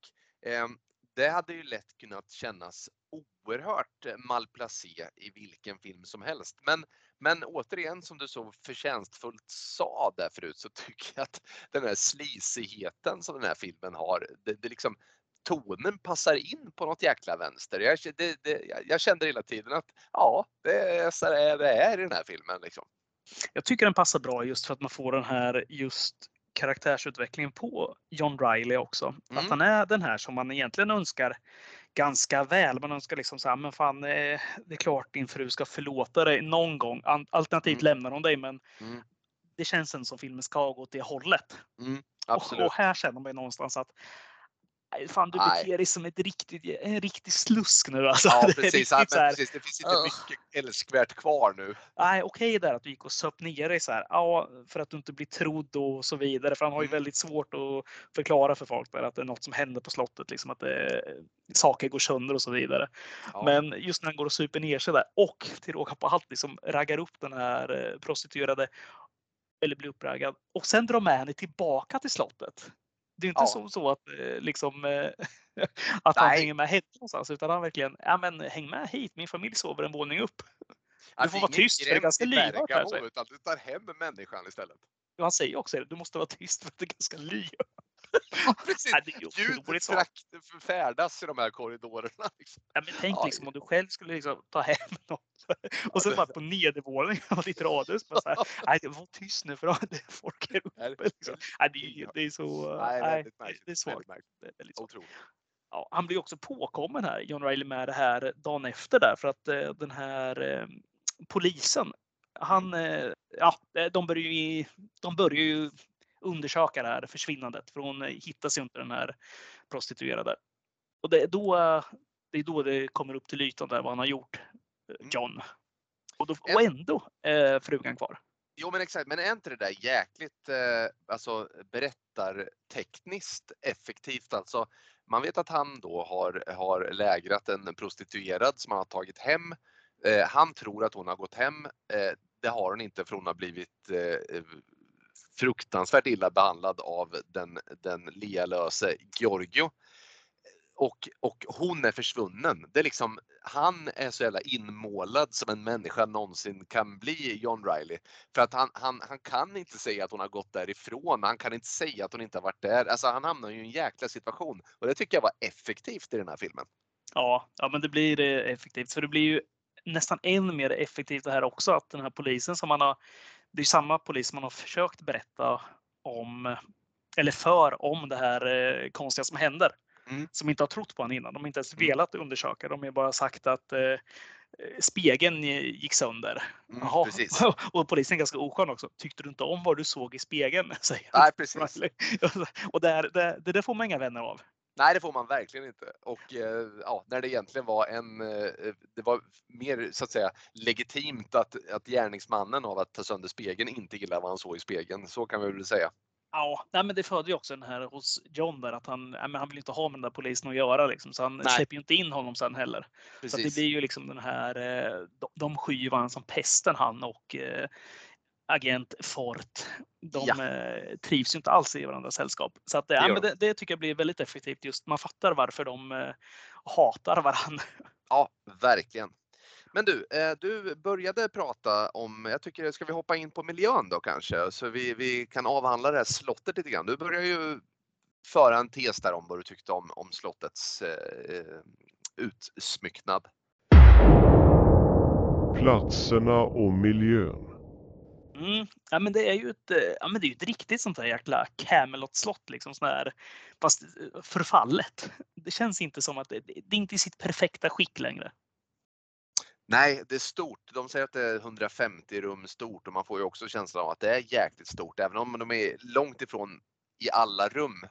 ehm, det hade ju lätt kunnat kännas oerhört malplacé i vilken film som helst. Men, men återigen som du så förtjänstfullt sa där förut så tycker jag att den här slisigheten som den här filmen har, det, det liksom tonen passar in på något jäkla vänster. Jag, det, det, jag- kände hela tiden att ja, det är så det är, i den här filmen. Liksom. Jag tycker den passar bra just för att man får den här just karaktärsutvecklingen på John Riley också. Mm. Att han är den här som man egentligen önskar ganska väl. Man önskar liksom så här, men fan, eh, det är klart din fru ska förlåta dig någon gång. Alternativt Mm. lämnar hon dig, men Mm. det känns inte som filmen ska gå åt det hållet. Mm, Och, och här känner man ju någonstans att fan, du Nej. beter dig som ett riktigt, en riktig slusk nu. Alltså. Ja, Det precis. men här, precis. Det finns inte mycket älskvärt kvar nu. Nej, okej där att du gick och söp ner dig så här. Ja, för att du inte blir trodd och så vidare. För han har ju Mm. väldigt svårt att förklara för folk där att det är något som händer på slottet, liksom att det, saker går sönder och så vidare. Ja. Men just när han går och super ner sig där och till råga på allt liksom raggar upp den här eh, prostituerade eller blir uppraggad och sen drar med henne tillbaka till slottet. Det är inte Ja. så, så att eh, liksom eh, att han Nej. hänger med henne någonstans utan han verkligen, ja men häng med hit, min familj sover en våning upp. Att får vara tyst, för det är ganska lyhört här, utan du tar hem människan istället. Han säger också det, du måste vara tyst för att det är ganska lyhört. Precis. Ja, det är Ljudet frakt- färdas i de här korridorerna. Liksom. Ja, men tänk Ja, liksom om du själv skulle liksom ta hem någon och sen bara på nedervåningen av ditt radhus. bara så här, Nej, var tyst nu för det är folk här uppe. Liksom. Nej, det, det är så... Nej, det, är svagt. Otroligt. Ja, han blir också påkommen här, John Reilly, med det här dagen efter där för att eh, den här eh, polisen, han, eh, ja, de börjar ju, de börjar ju undersöka det här försvinnandet för hon eh, hittas ju inte den här prostituerade. Och det är då eh, det, är då det kommer upp till ytan där vad han har gjort, eh, Mm. John. Och, då, och ändå är frugan kvar. Jo men exakt, men är inte det där jäkligt eh, alltså, berättartekniskt effektivt? Alltså, man vet att han då har, har lägrat en prostituerad som han har tagit hem. Eh, han tror att hon har gått hem. Eh, det har hon inte för hon har blivit eh, fruktansvärt illa behandlad av den, den lealöse Giorgio. Och, och hon är försvunnen. Det är liksom, han är så jävla inmålad som en människa någonsin kan bli, John Riley. För att han, han, han kan inte säga att hon har gått därifrån. Han kan inte säga att hon inte har varit där. Alltså han hamnar ju i en jäkla situation. Och det tycker jag var effektivt i den här filmen. Ja, ja, men det blir eh, effektivt. För det blir ju nästan än mer effektivt det här också att den här polisen som man har. Det är samma polis man har försökt berätta om eller för om det här eh, konstiga som händer. Mm. Som inte har trott på honom innan. De har inte ens Mm. velat undersöka. De har bara sagt att eh, spegeln gick sönder. Mm, Jaha. Och polisen är ganska oskön också. Tyckte du inte om vad du såg i spegeln? Säger Nej, precis. Och det, här- det, det där får man inga vänner av. Nej, det får man verkligen inte. Och eh, ja, när det egentligen var en, eh, det var mer så att säga legitimt att, att gärningsmannen av att ta sönder spegeln inte gillar vad han såg i spegeln. Så kan vi väl säga. Ja, nej, men det födde ju också den här hos John där att han, nej, men han vill inte ha med den där polisen att göra liksom, så han Nej. släpper ju inte in honom sen heller. Så att det Precis. blir ju liksom den här, eh, de, de skyr varandra som pesten han och eh, agent Fort. De Ja. eh, trivs ju inte alls i varandras sällskap. Så att, det, ja, det, det tycker jag blir väldigt effektivt just. Man fattar varför de eh, hatar varandra. Ja, verkligen. Men du, eh, du började prata om, jag tycker, ska vi hoppa in på miljön då kanske? Så vi, vi kan avhandla det här slottet lite grann. Du börjar ju föra en tes där om vad du tyckte om, om slottets eh, utsmycknad. Platserna och miljön. Mm. Ja, men det är ju ett, eh, ja, men det är ett riktigt sånt där jäkla Camelot-slott, liksom fast eh, förfallet. Det känns inte som att det, det är inte i sitt perfekta skick längre. Nej, det är stort. De säger att det är 150 rum stort och man får ju också känslan av att det är jäkligt stort. Även om de är långt ifrån i alla rum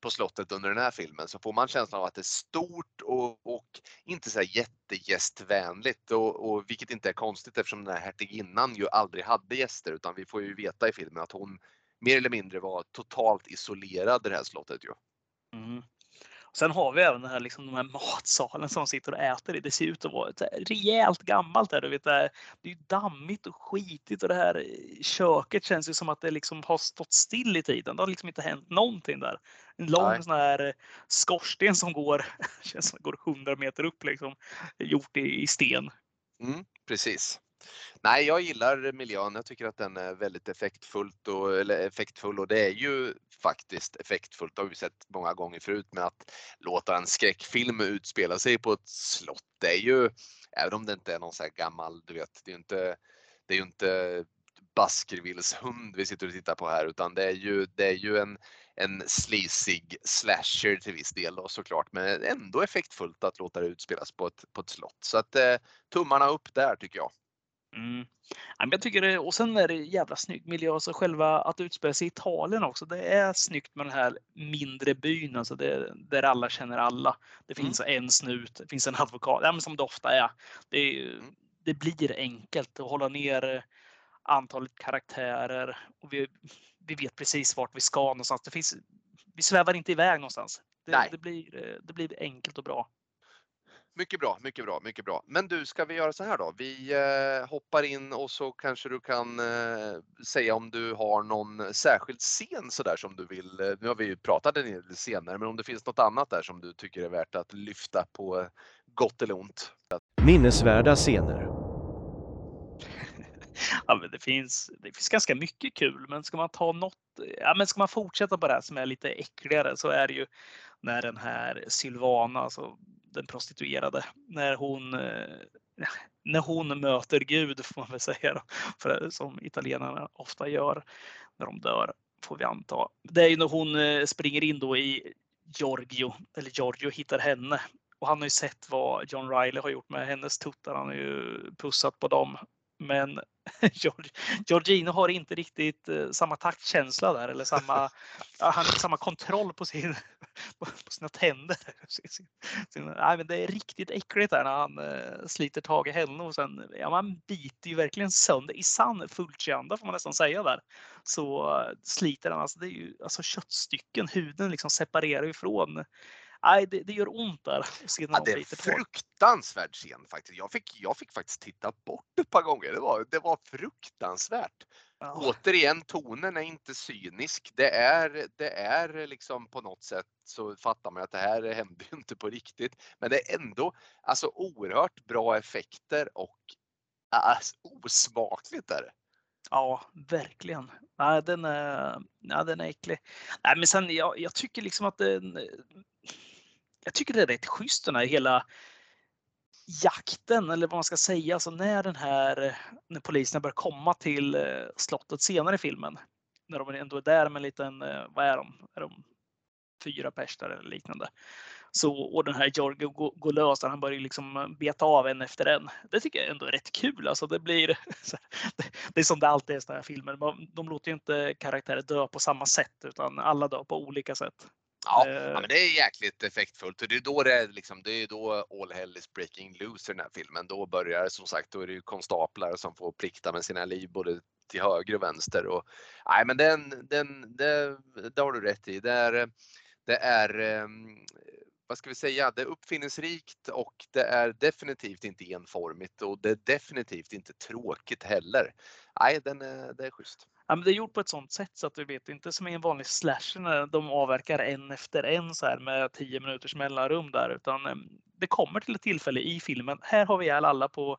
på slottet under den här filmen så får man känslan av att det är stort och, och inte så jättegästvänligt. Och, och vilket inte är konstigt eftersom den här hertiginnan ju aldrig hade gäster utan vi får ju veta i filmen att hon mer eller mindre var totalt isolerad i det här slottet ju. Mm. Sen har vi även den här, liksom, de här matsalen som de sitter och äter i. Det ser ut att vara ett eh, rejält gammalt. här. du vet, det är ju dammigt och skitigt och det här eh, köket känns ju som att det liksom har stått still i tiden. Det har liksom inte hänt någonting där. En lång Nej. sån här skorsten som går, känns som går 100 meter upp liksom, gjort i, i sten. Mm, precis. Nej, jag gillar miljön. Jag tycker att den är väldigt effektfullt och, eller effektfull och det är ju faktiskt effektfullt. Det har vi sett många gånger förut med att låta en skräckfilm utspela sig på ett slott. Det är ju, även om det inte är någon så här gammal, du vet, det är ju inte, det är ju inte Baskervilles hund vi sitter och tittar på här utan det är ju, det är ju en, en sleazig slasher till viss del då såklart men ändå effektfullt att låta det utspelas på ett, på ett slott. Så att eh, tummarna upp där tycker jag. Mm. Jag tycker det, och sen är det jävla snygg miljö, alltså själva att utspela sig i Italien också. Det är snyggt med den här mindre byn, alltså det, där alla känner alla. Det mm. finns mm. en snut, det finns en advokat, ja, men som det ofta är. Det, mm. det blir enkelt att hålla ner antalet karaktärer och vi, vi vet precis vart vi ska någonstans. Det finns, vi svävar inte iväg någonstans. Det, det, blir, det blir enkelt och bra. Mycket bra, mycket bra, mycket bra. Men du, ska vi göra så här då? Vi eh, hoppar in och så kanske du kan eh, säga om du har någon särskild scen så där som du vill. Eh, nu har vi ju pratat en del scener, men om det finns något annat där som du tycker är värt att lyfta på gott eller ont? Minnesvärda scener. ja, men det, finns, det finns ganska mycket kul, men ska man ta något, ja, men ska man fortsätta på det här som är lite äckligare så är det ju när den här Sylvana, alltså den prostituerade, när hon, eh, när hon möter Gud får man väl säga, då, för som italienarna ofta gör när de dör, får vi anta. Det är ju när hon eh, springer in då i Giorgio, eller Giorgio hittar henne. Och han har ju sett vad John Riley har gjort med hennes tuttar. Han har ju pussat på dem. Men Georgino har inte riktigt eh, samma taktkänsla där eller samma, han har samma kontroll på, sin, på sina tänder. nej, men det är riktigt äckligt där när han eh, sliter tag i henne och sen, ja man biter ju verkligen sönder i sann Fulcianda får man nästan säga där. Så eh, sliter han, alltså det är ju alltså köttstycken, huden liksom separerar ifrån nej, det, det, gör ont där. Ja, det är en fruktansvärd scen faktiskt. Jag fick, jag fick faktiskt titta bort ett par gånger. Det var, det var fruktansvärt. Ja. Återigen, tonen är inte cynisk. Det är, det är liksom på något sätt så fattar man att det här händer ju inte på riktigt. Men det är ändå alltså oerhört bra effekter och alltså, osmakligt är det. Ja, verkligen. Nej, den är, ja, den är äcklig. Nej, men sen, jag, jag tycker liksom att den, jag tycker det är rätt schysst den här hela jakten eller vad man ska säga. Alltså när den här, när poliserna börjar komma till eh, slottet senare i filmen. När de ändå är där med en liten, eh, vad är de? Är de fyra pers där eller liknande. Så, och den här Jorge går, går lös, han börjar liksom eh, beta av en efter en. Det tycker jag ändå är rätt kul. Alltså det, blir, det är som det alltid är i sådana här filmer. De låter ju inte karaktärer dö på samma sätt utan alla dör på olika sätt. Ja, ja, eh. men det är jäkligt effektfullt och det är då det är liksom, det är då all hell is breaking loose i den här filmen. Då börjar som sagt, då är det ju konstaplar som får plikta med sina liv både till höger och vänster och nej, men den, den, det, det har du rätt i. Det är, det är ehm, vad ska vi säga, det är uppfinningsrikt och det är definitivt inte enformigt och det är definitivt inte tråkigt heller. Nej, den är, det är schysst. Ja, men det är gjort på ett sånt sätt så att du vet inte som i en vanlig slasher när de avverkar en efter en så här med 10 minuters mellanrum där utan ehm, det kommer till ett tillfälle i filmen. Här har vi ihjäl alla på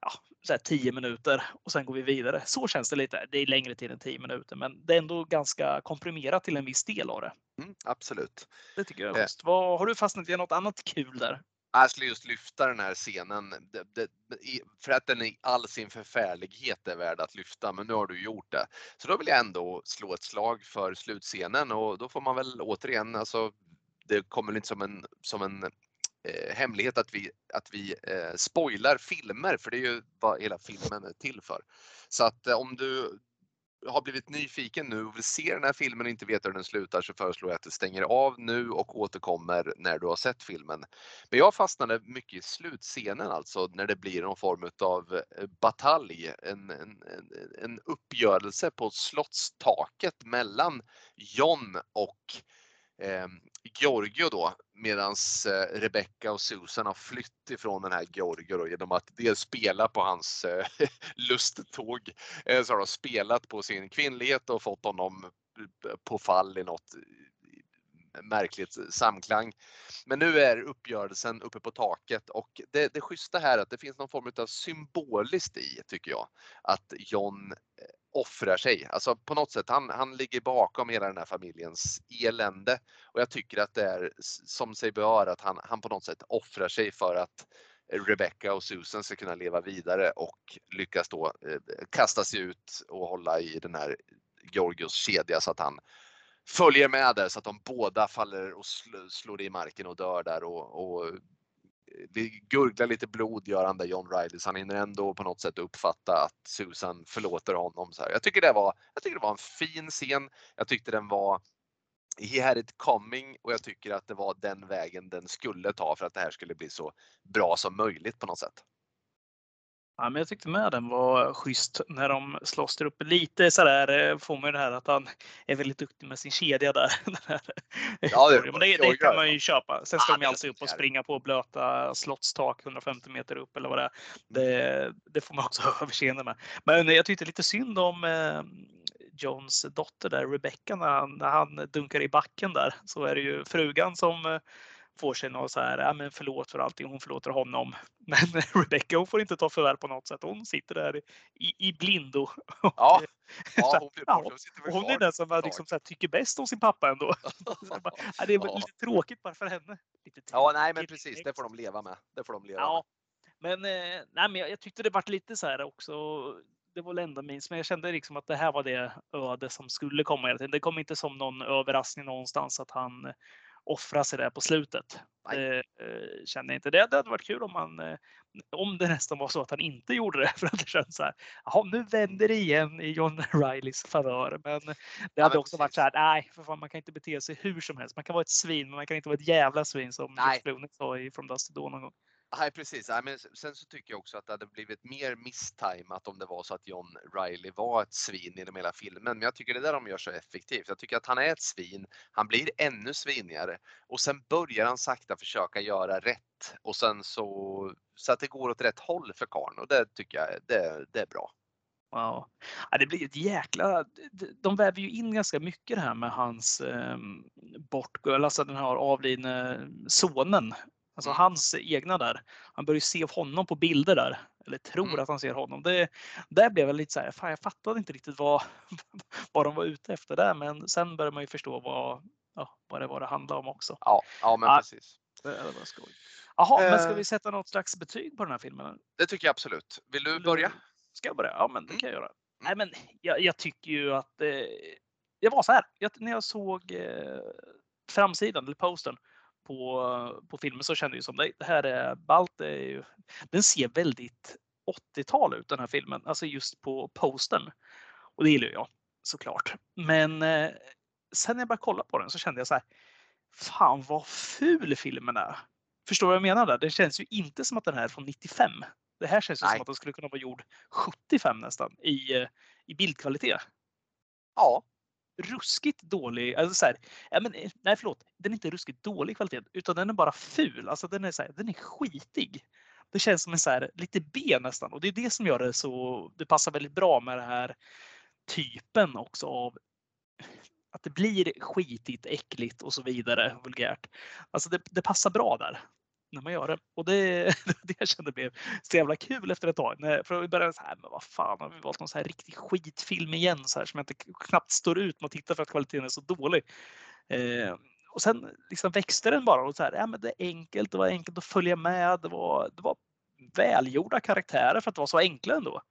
ja, så här 10 minuter och sen går vi vidare. Så känns det lite. Det är längre tid än 10 minuter, men det är ändå ganska komprimerat till en viss del av det. Mm, absolut. Det tycker jag är eh. Vad, Har du fastnat i något annat kul där? Jag skulle just lyfta den här scenen det, det, för att den i all sin förfärlighet är värd att lyfta, men nu har du gjort det. Så då vill jag ändå slå ett slag för slutscenen och då får man väl återigen, alltså det kommer inte som en, som en eh, hemlighet att vi, att vi eh, spoilar filmer, för det är ju vad hela filmen är till för. Så att eh, om du har blivit nyfiken nu och vill se den här filmen och inte vet hur den slutar så föreslår jag att du stänger av nu och återkommer när du har sett filmen. Men jag fastnade mycket i slutscenen alltså när det blir någon form av eh, batalj, en, en, en uppgörelse på slottstaket mellan John och eh, Giorgio då medans eh, Rebecca och Susan har flytt ifrån den här Giorgio då, genom att dels spela på hans eh, lusttåg eh, så har de spelat på sin kvinnlighet och fått honom eh, på fall i något eh, märkligt samklang. Men nu är uppgörelsen uppe på taket och det, det schyssta här är att det finns någon form av symboliskt i, tycker jag, att John eh, offrar sig. Alltså på något sätt, han, han ligger bakom hela den här familjens elände och jag tycker att det är som sig bör att han, han på något sätt offrar sig för att Rebecca och Susan ska kunna leva vidare och lyckas då eh, kasta sig ut och hålla i den här Georgios kedja så att han följer med där så att de båda faller och slår i marken och dör där och, och det gurglar lite blod gör han där John Riley så han hinner ändå på något sätt uppfatta att Susan förlåter honom. Så här. Jag, tycker det var, jag tycker det var en fin scen. Jag tyckte den var He had it coming och jag tycker att det var den vägen den skulle ta för att det här skulle bli så bra som möjligt på något sätt. Ja, men jag tyckte med den var schysst när de slåss där uppe. Lite sådär eh, får man det här att han är väldigt duktig med sin kedja där. ja, det, men det, det kan man ju köpa. Sen ska ja, de alltså upp och springa på blöta slottstak 150 meter upp eller vad det är. Det, det får man också ha överseende med. Men jag tyckte lite synd om eh, Johns dotter där, Rebecca, när han, när han dunkar i backen där så är det ju frugan som eh, får sig något så här, ja men förlåt för allting, hon förlåter honom. Men Rebecca hon får inte ta förvärv på något sätt. Hon sitter där i, i blindo. Ja, ja hon, ja, hon är den som liksom, så här, tycker bäst om sin pappa ändå. ja, det är ja. lite tråkigt bara för henne. Lite ja, nej men precis, det får de leva med. Det får de leva ja. med. Men, eh, nej, men jag, jag tyckte det var lite så här också det var väl ändå minst, men jag kände liksom att det här var det öde som skulle komma. Det kom inte som någon överraskning någonstans att han offra sig där på slutet. Det eh, kände jag inte. Det, det hade varit kul om man eh, om det nästan var så att han inte gjorde det för att det känns så här. Jaha, nu vänder det igen i John Rileys favör. Men det hade ja, också precis. varit så här. Nej, för fan, man kan inte bete sig hur som helst. Man kan vara ett svin, men man kan inte vara ett jävla svin som George Clooney sa i From Dust to Dawn någon gång. Nej precis, Nej, men sen så tycker jag också att det hade blivit mer misstajmat om det var så att John Riley var ett svin genom hela filmen. Men jag tycker det där de gör så effektivt. Jag tycker att han är ett svin, han blir ännu svinigare och sen börjar han sakta försöka göra rätt och sen så, så att det går åt rätt håll för karln och det tycker jag det, det är bra. Wow. Ja, det blir ett jäkla... De väver ju in ganska mycket det här med hans eh, bortgång, Alltså den här avlidne sonen Alltså mm. hans egna där. Han börjar se honom på bilder där. Eller tror mm. att han ser honom. Det, där blev jag lite så här, fan, jag fattade inte riktigt vad, vad de var ute efter där. Men sen börjar man ju förstå vad, ja, vad det var det handlade om också. Ja, ja men ja, precis. Det, det var skoj. Jaha, men ska eh. vi sätta något slags betyg på den här filmen? Det tycker jag absolut. Vill du börja? Ska jag börja? Ja, men det mm. kan jag göra. Nej, men jag, jag tycker ju att eh, det var så här. Jag, när jag såg eh, framsidan eller posten på, på filmen så kände jag som det, det här är ballt. den ser väldigt 80-tal ut den här filmen, alltså just på posten. Och det gillar jag såklart. Men eh, sen när jag började kolla på den så kände jag så här. Fan vad ful filmen är. Förstår du vad jag menar? Där? Det känns ju inte som att den här är från 95. Det här känns ju som att den skulle kunna vara gjord 75 nästan i, eh, i bildkvalitet. Ja, ruskigt dålig. Alltså så här, ja, men, eh, nej, förlåt. Den är inte ruskigt dålig kvalitet, utan den är bara ful. Alltså den är, så här, den är skitig. Det känns som en så här, lite B nästan och det är det som gör det så. Det passar väldigt bra med den här typen också av att det blir skitigt, äckligt och så vidare, vulgärt. Alltså det, det passar bra där när man gör det. Och det, det jag kände blev så jävla kul efter ett tag. För vi började så här, men vad fan har vi valt någon så här riktig skitfilm igen så här som jag inte knappt står ut med att titta för att kvaliteten är så dålig. Eh, och sen liksom växte den bara och så här, ja, men det är enkelt, det var enkelt att följa med, det var, det var välgjorda karaktärer för att vara så enkla ändå.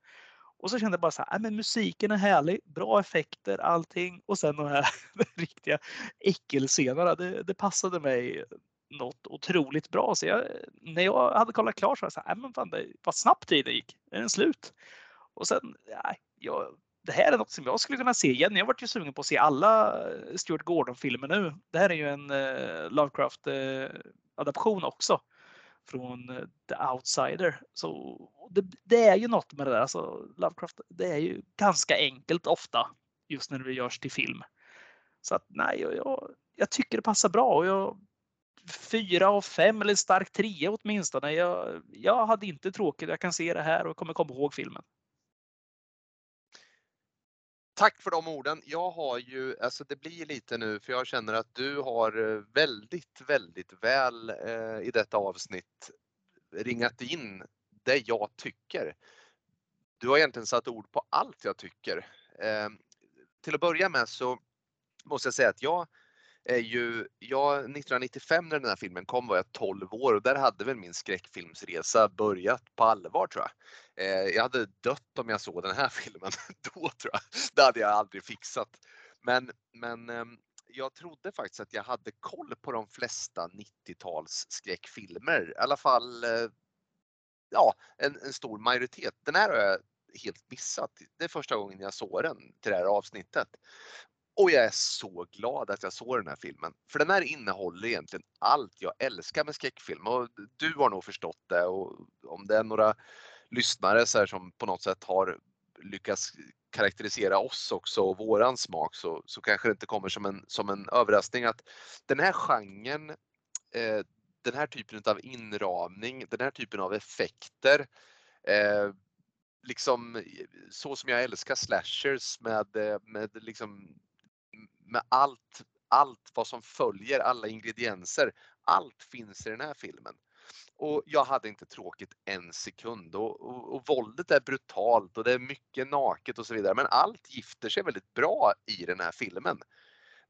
Och så kände jag bara så här, men musiken är härlig, bra effekter, allting. Och sen de här riktiga äckelscenerna, det, det passade mig något otroligt bra. Så jag, när jag hade kollat klart så var jag så här, äh, men fan, det, vad snabbt tiden gick. Är den slut? Och sen, ja, jag, det här är något som jag skulle kunna se igen. Jag varit ju sugen på att se alla eh, Stuart Gordon-filmer nu. Det här är ju en eh, uh, Lovecraft-adaption eh, uh, också från The Outsider. Så det, det, är ju något med det där. Alltså, Lovecraft, det är ju ganska enkelt ofta just när det görs till film. Så att nej, jag, jag, jag tycker det passar bra. Och jag, fyra av fem eller stark trea åtminstone. Jag, jag hade inte tråkigt. Jag kan se det här och kommer komma ihåg filmen. Tack för de orden. Jag har ju, alltså det blir lite nu för jag känner att du har eh, väldigt, väldigt väl eh, i detta avsnitt ringat in det jag tycker. Du har egentligen satt ord på allt jag tycker. Eh, till att börja med så måste jag säga att jag är ju, jag, 1995 när den här filmen kom var jag 12 år och där hade väl min skräckfilmsresa börjat på allvar tror jag. Eh, jag hade dött om jag såg den här filmen då tror jag. Det hade jag aldrig fixat. Men, men eh, jag trodde faktiskt att jag hade koll på de flesta 90-tals skräckfilmer. I alla fall eh, ja, en, en, stor majoritet. Den här har jag helt missat. Det är första gången jag såg den till det här avsnittet. Och jag är så glad att jag såg den här filmen. För den här innehåller egentligen allt jag älskar med skräckfilm. Och du har nog förstått det. Och om det är några lyssnare så här som på något sätt har lyckats karaktärisera oss också och våran smak så, så kanske det inte kommer som en, som en överraskning att den här genren, eh, den här typen av inramning, den här typen av effekter eh, liksom så som jag älskar slashers med, eh, med liksom med allt, allt vad som följer, alla ingredienser. Allt finns i den här filmen. Och jag hade inte tråkigt en sekund och, och, och, våldet är brutalt och det är mycket naket och så vidare. Men allt gifter sig väldigt bra i den här filmen.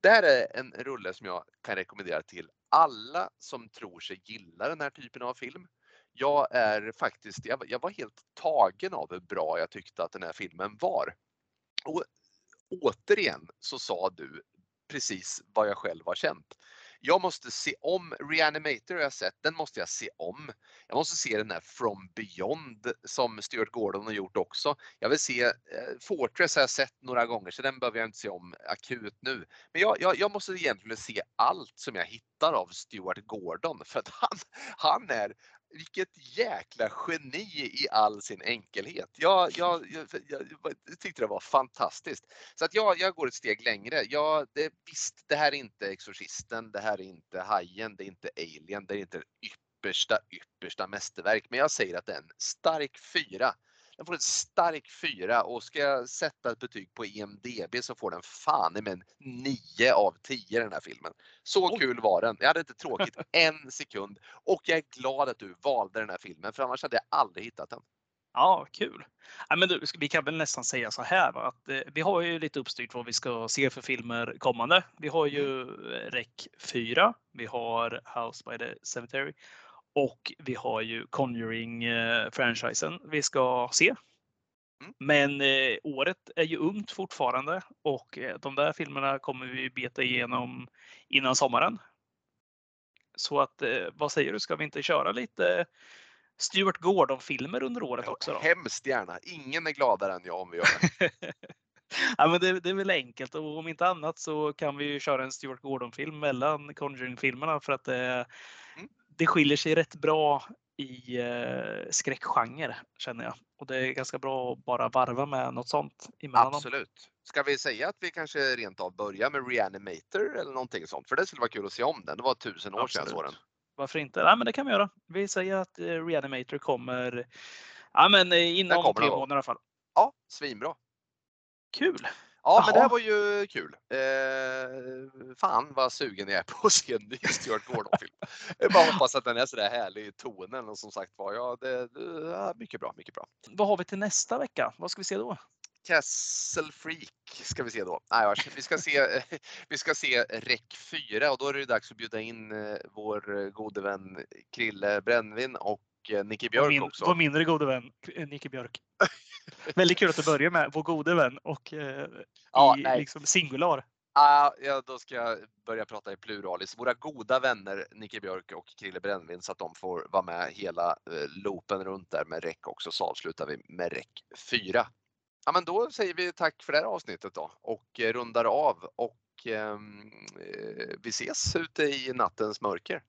Det här är en rulle som jag kan rekommendera till alla som tror sig gilla den här typen av film. Jag är faktiskt, jag, jag var helt tagen av hur bra jag tyckte att den här filmen var. Och återigen så sa du precis vad jag själv har känt. Jag måste se om Reanimator har jag sett, den måste jag se om. Jag måste se den här From Beyond som Stuart Gordon har gjort också. Jag vill se eh, Fortress har jag sett några gånger så den behöver jag inte se om akut nu. Men jag, jag, jag måste egentligen se allt som jag hittar av Stuart Gordon för att han, han är vilket jäkla geni i all sin enkelhet. Jag, jag, jag, jag tyckte det var fantastiskt. Så att jag, jag går ett steg längre. Jag, det, visst, det här är inte Exorcisten, det här är inte Hajen, det är inte Alien, det är inte yppersta, yppersta mästerverk. Men jag säger att det är en stark fyra den får en stark fyra och ska jag sätta ett betyg på EMDB så får den fan med en 9 av 10 den här filmen. Så Oj. kul var den. Jag hade inte tråkigt en sekund och jag är glad att du valde den här filmen för annars hade jag aldrig hittat den. Ja, kul. Ja, men du, vi kan väl nästan säga så här va? att eh, vi har ju lite uppstyrt vad vi ska se för filmer kommande. Vi har ju mm. REC 4. Vi har House by the Cemetery och vi har ju Conjuring-franchisen vi ska se. Mm. Men eh, året är ju ungt fortfarande och eh, de där filmerna kommer vi beta igenom innan sommaren. Så att eh, vad säger du, ska vi inte köra lite Stuart Gordon-filmer under året också? Då? Hemskt gärna. Ingen är gladare än jag om vi gör det. ja, men det, det, är väl enkelt och om inte annat så kan vi ju köra en Stuart Gordon-film mellan Conjuring-filmerna för att det, mm det skiljer sig rätt bra i eh, skräckgenre känner jag. Och det är ganska bra att bara varva med något sånt emellan Absolut. Ska vi säga att vi kanske rent av börjar med Reanimator eller någonting sånt? För det skulle vara kul att se om den. Det var tusen år Absolut. sedan jag såg den. Varför inte? Nej, men det kan vi göra. Vi säger att eh, Reanimator kommer ja, men eh, inom tre månader i alla fall. Ja, svinbra. Kul! Ja, men det här var ju kul. Eh, fan vad sugen jag är på att se en ny Stuart Gordon-film. Jag bara hoppas att den är sådär härlig i tonen och som sagt var, ja, det, det, mycket bra, mycket bra. Vad har vi till nästa vecka? Vad ska vi se då? Castle Freak ska vi se då. Nej, vi ska se, vi ska se REC 4 och då är det dags att bjuda in eh, vår gode vän Krille Brännvin och eh, Nicky Björk min, också. Vår mindre gode vän Nicky Björk. Väldigt kul att du börjar med vår gode vän och eh, ja, i liksom singular. Ah, ja, då ska jag börja prata i pluralis. Våra goda vänner Nicke Björk och Krille Brännvin så att de får vara med hela eh, loopen runt där med REC också så avslutar vi med REC 4. Ja, men då säger vi tack för det här avsnittet då och eh, rundar av och ehm, eh, vi ses ute i nattens mörker.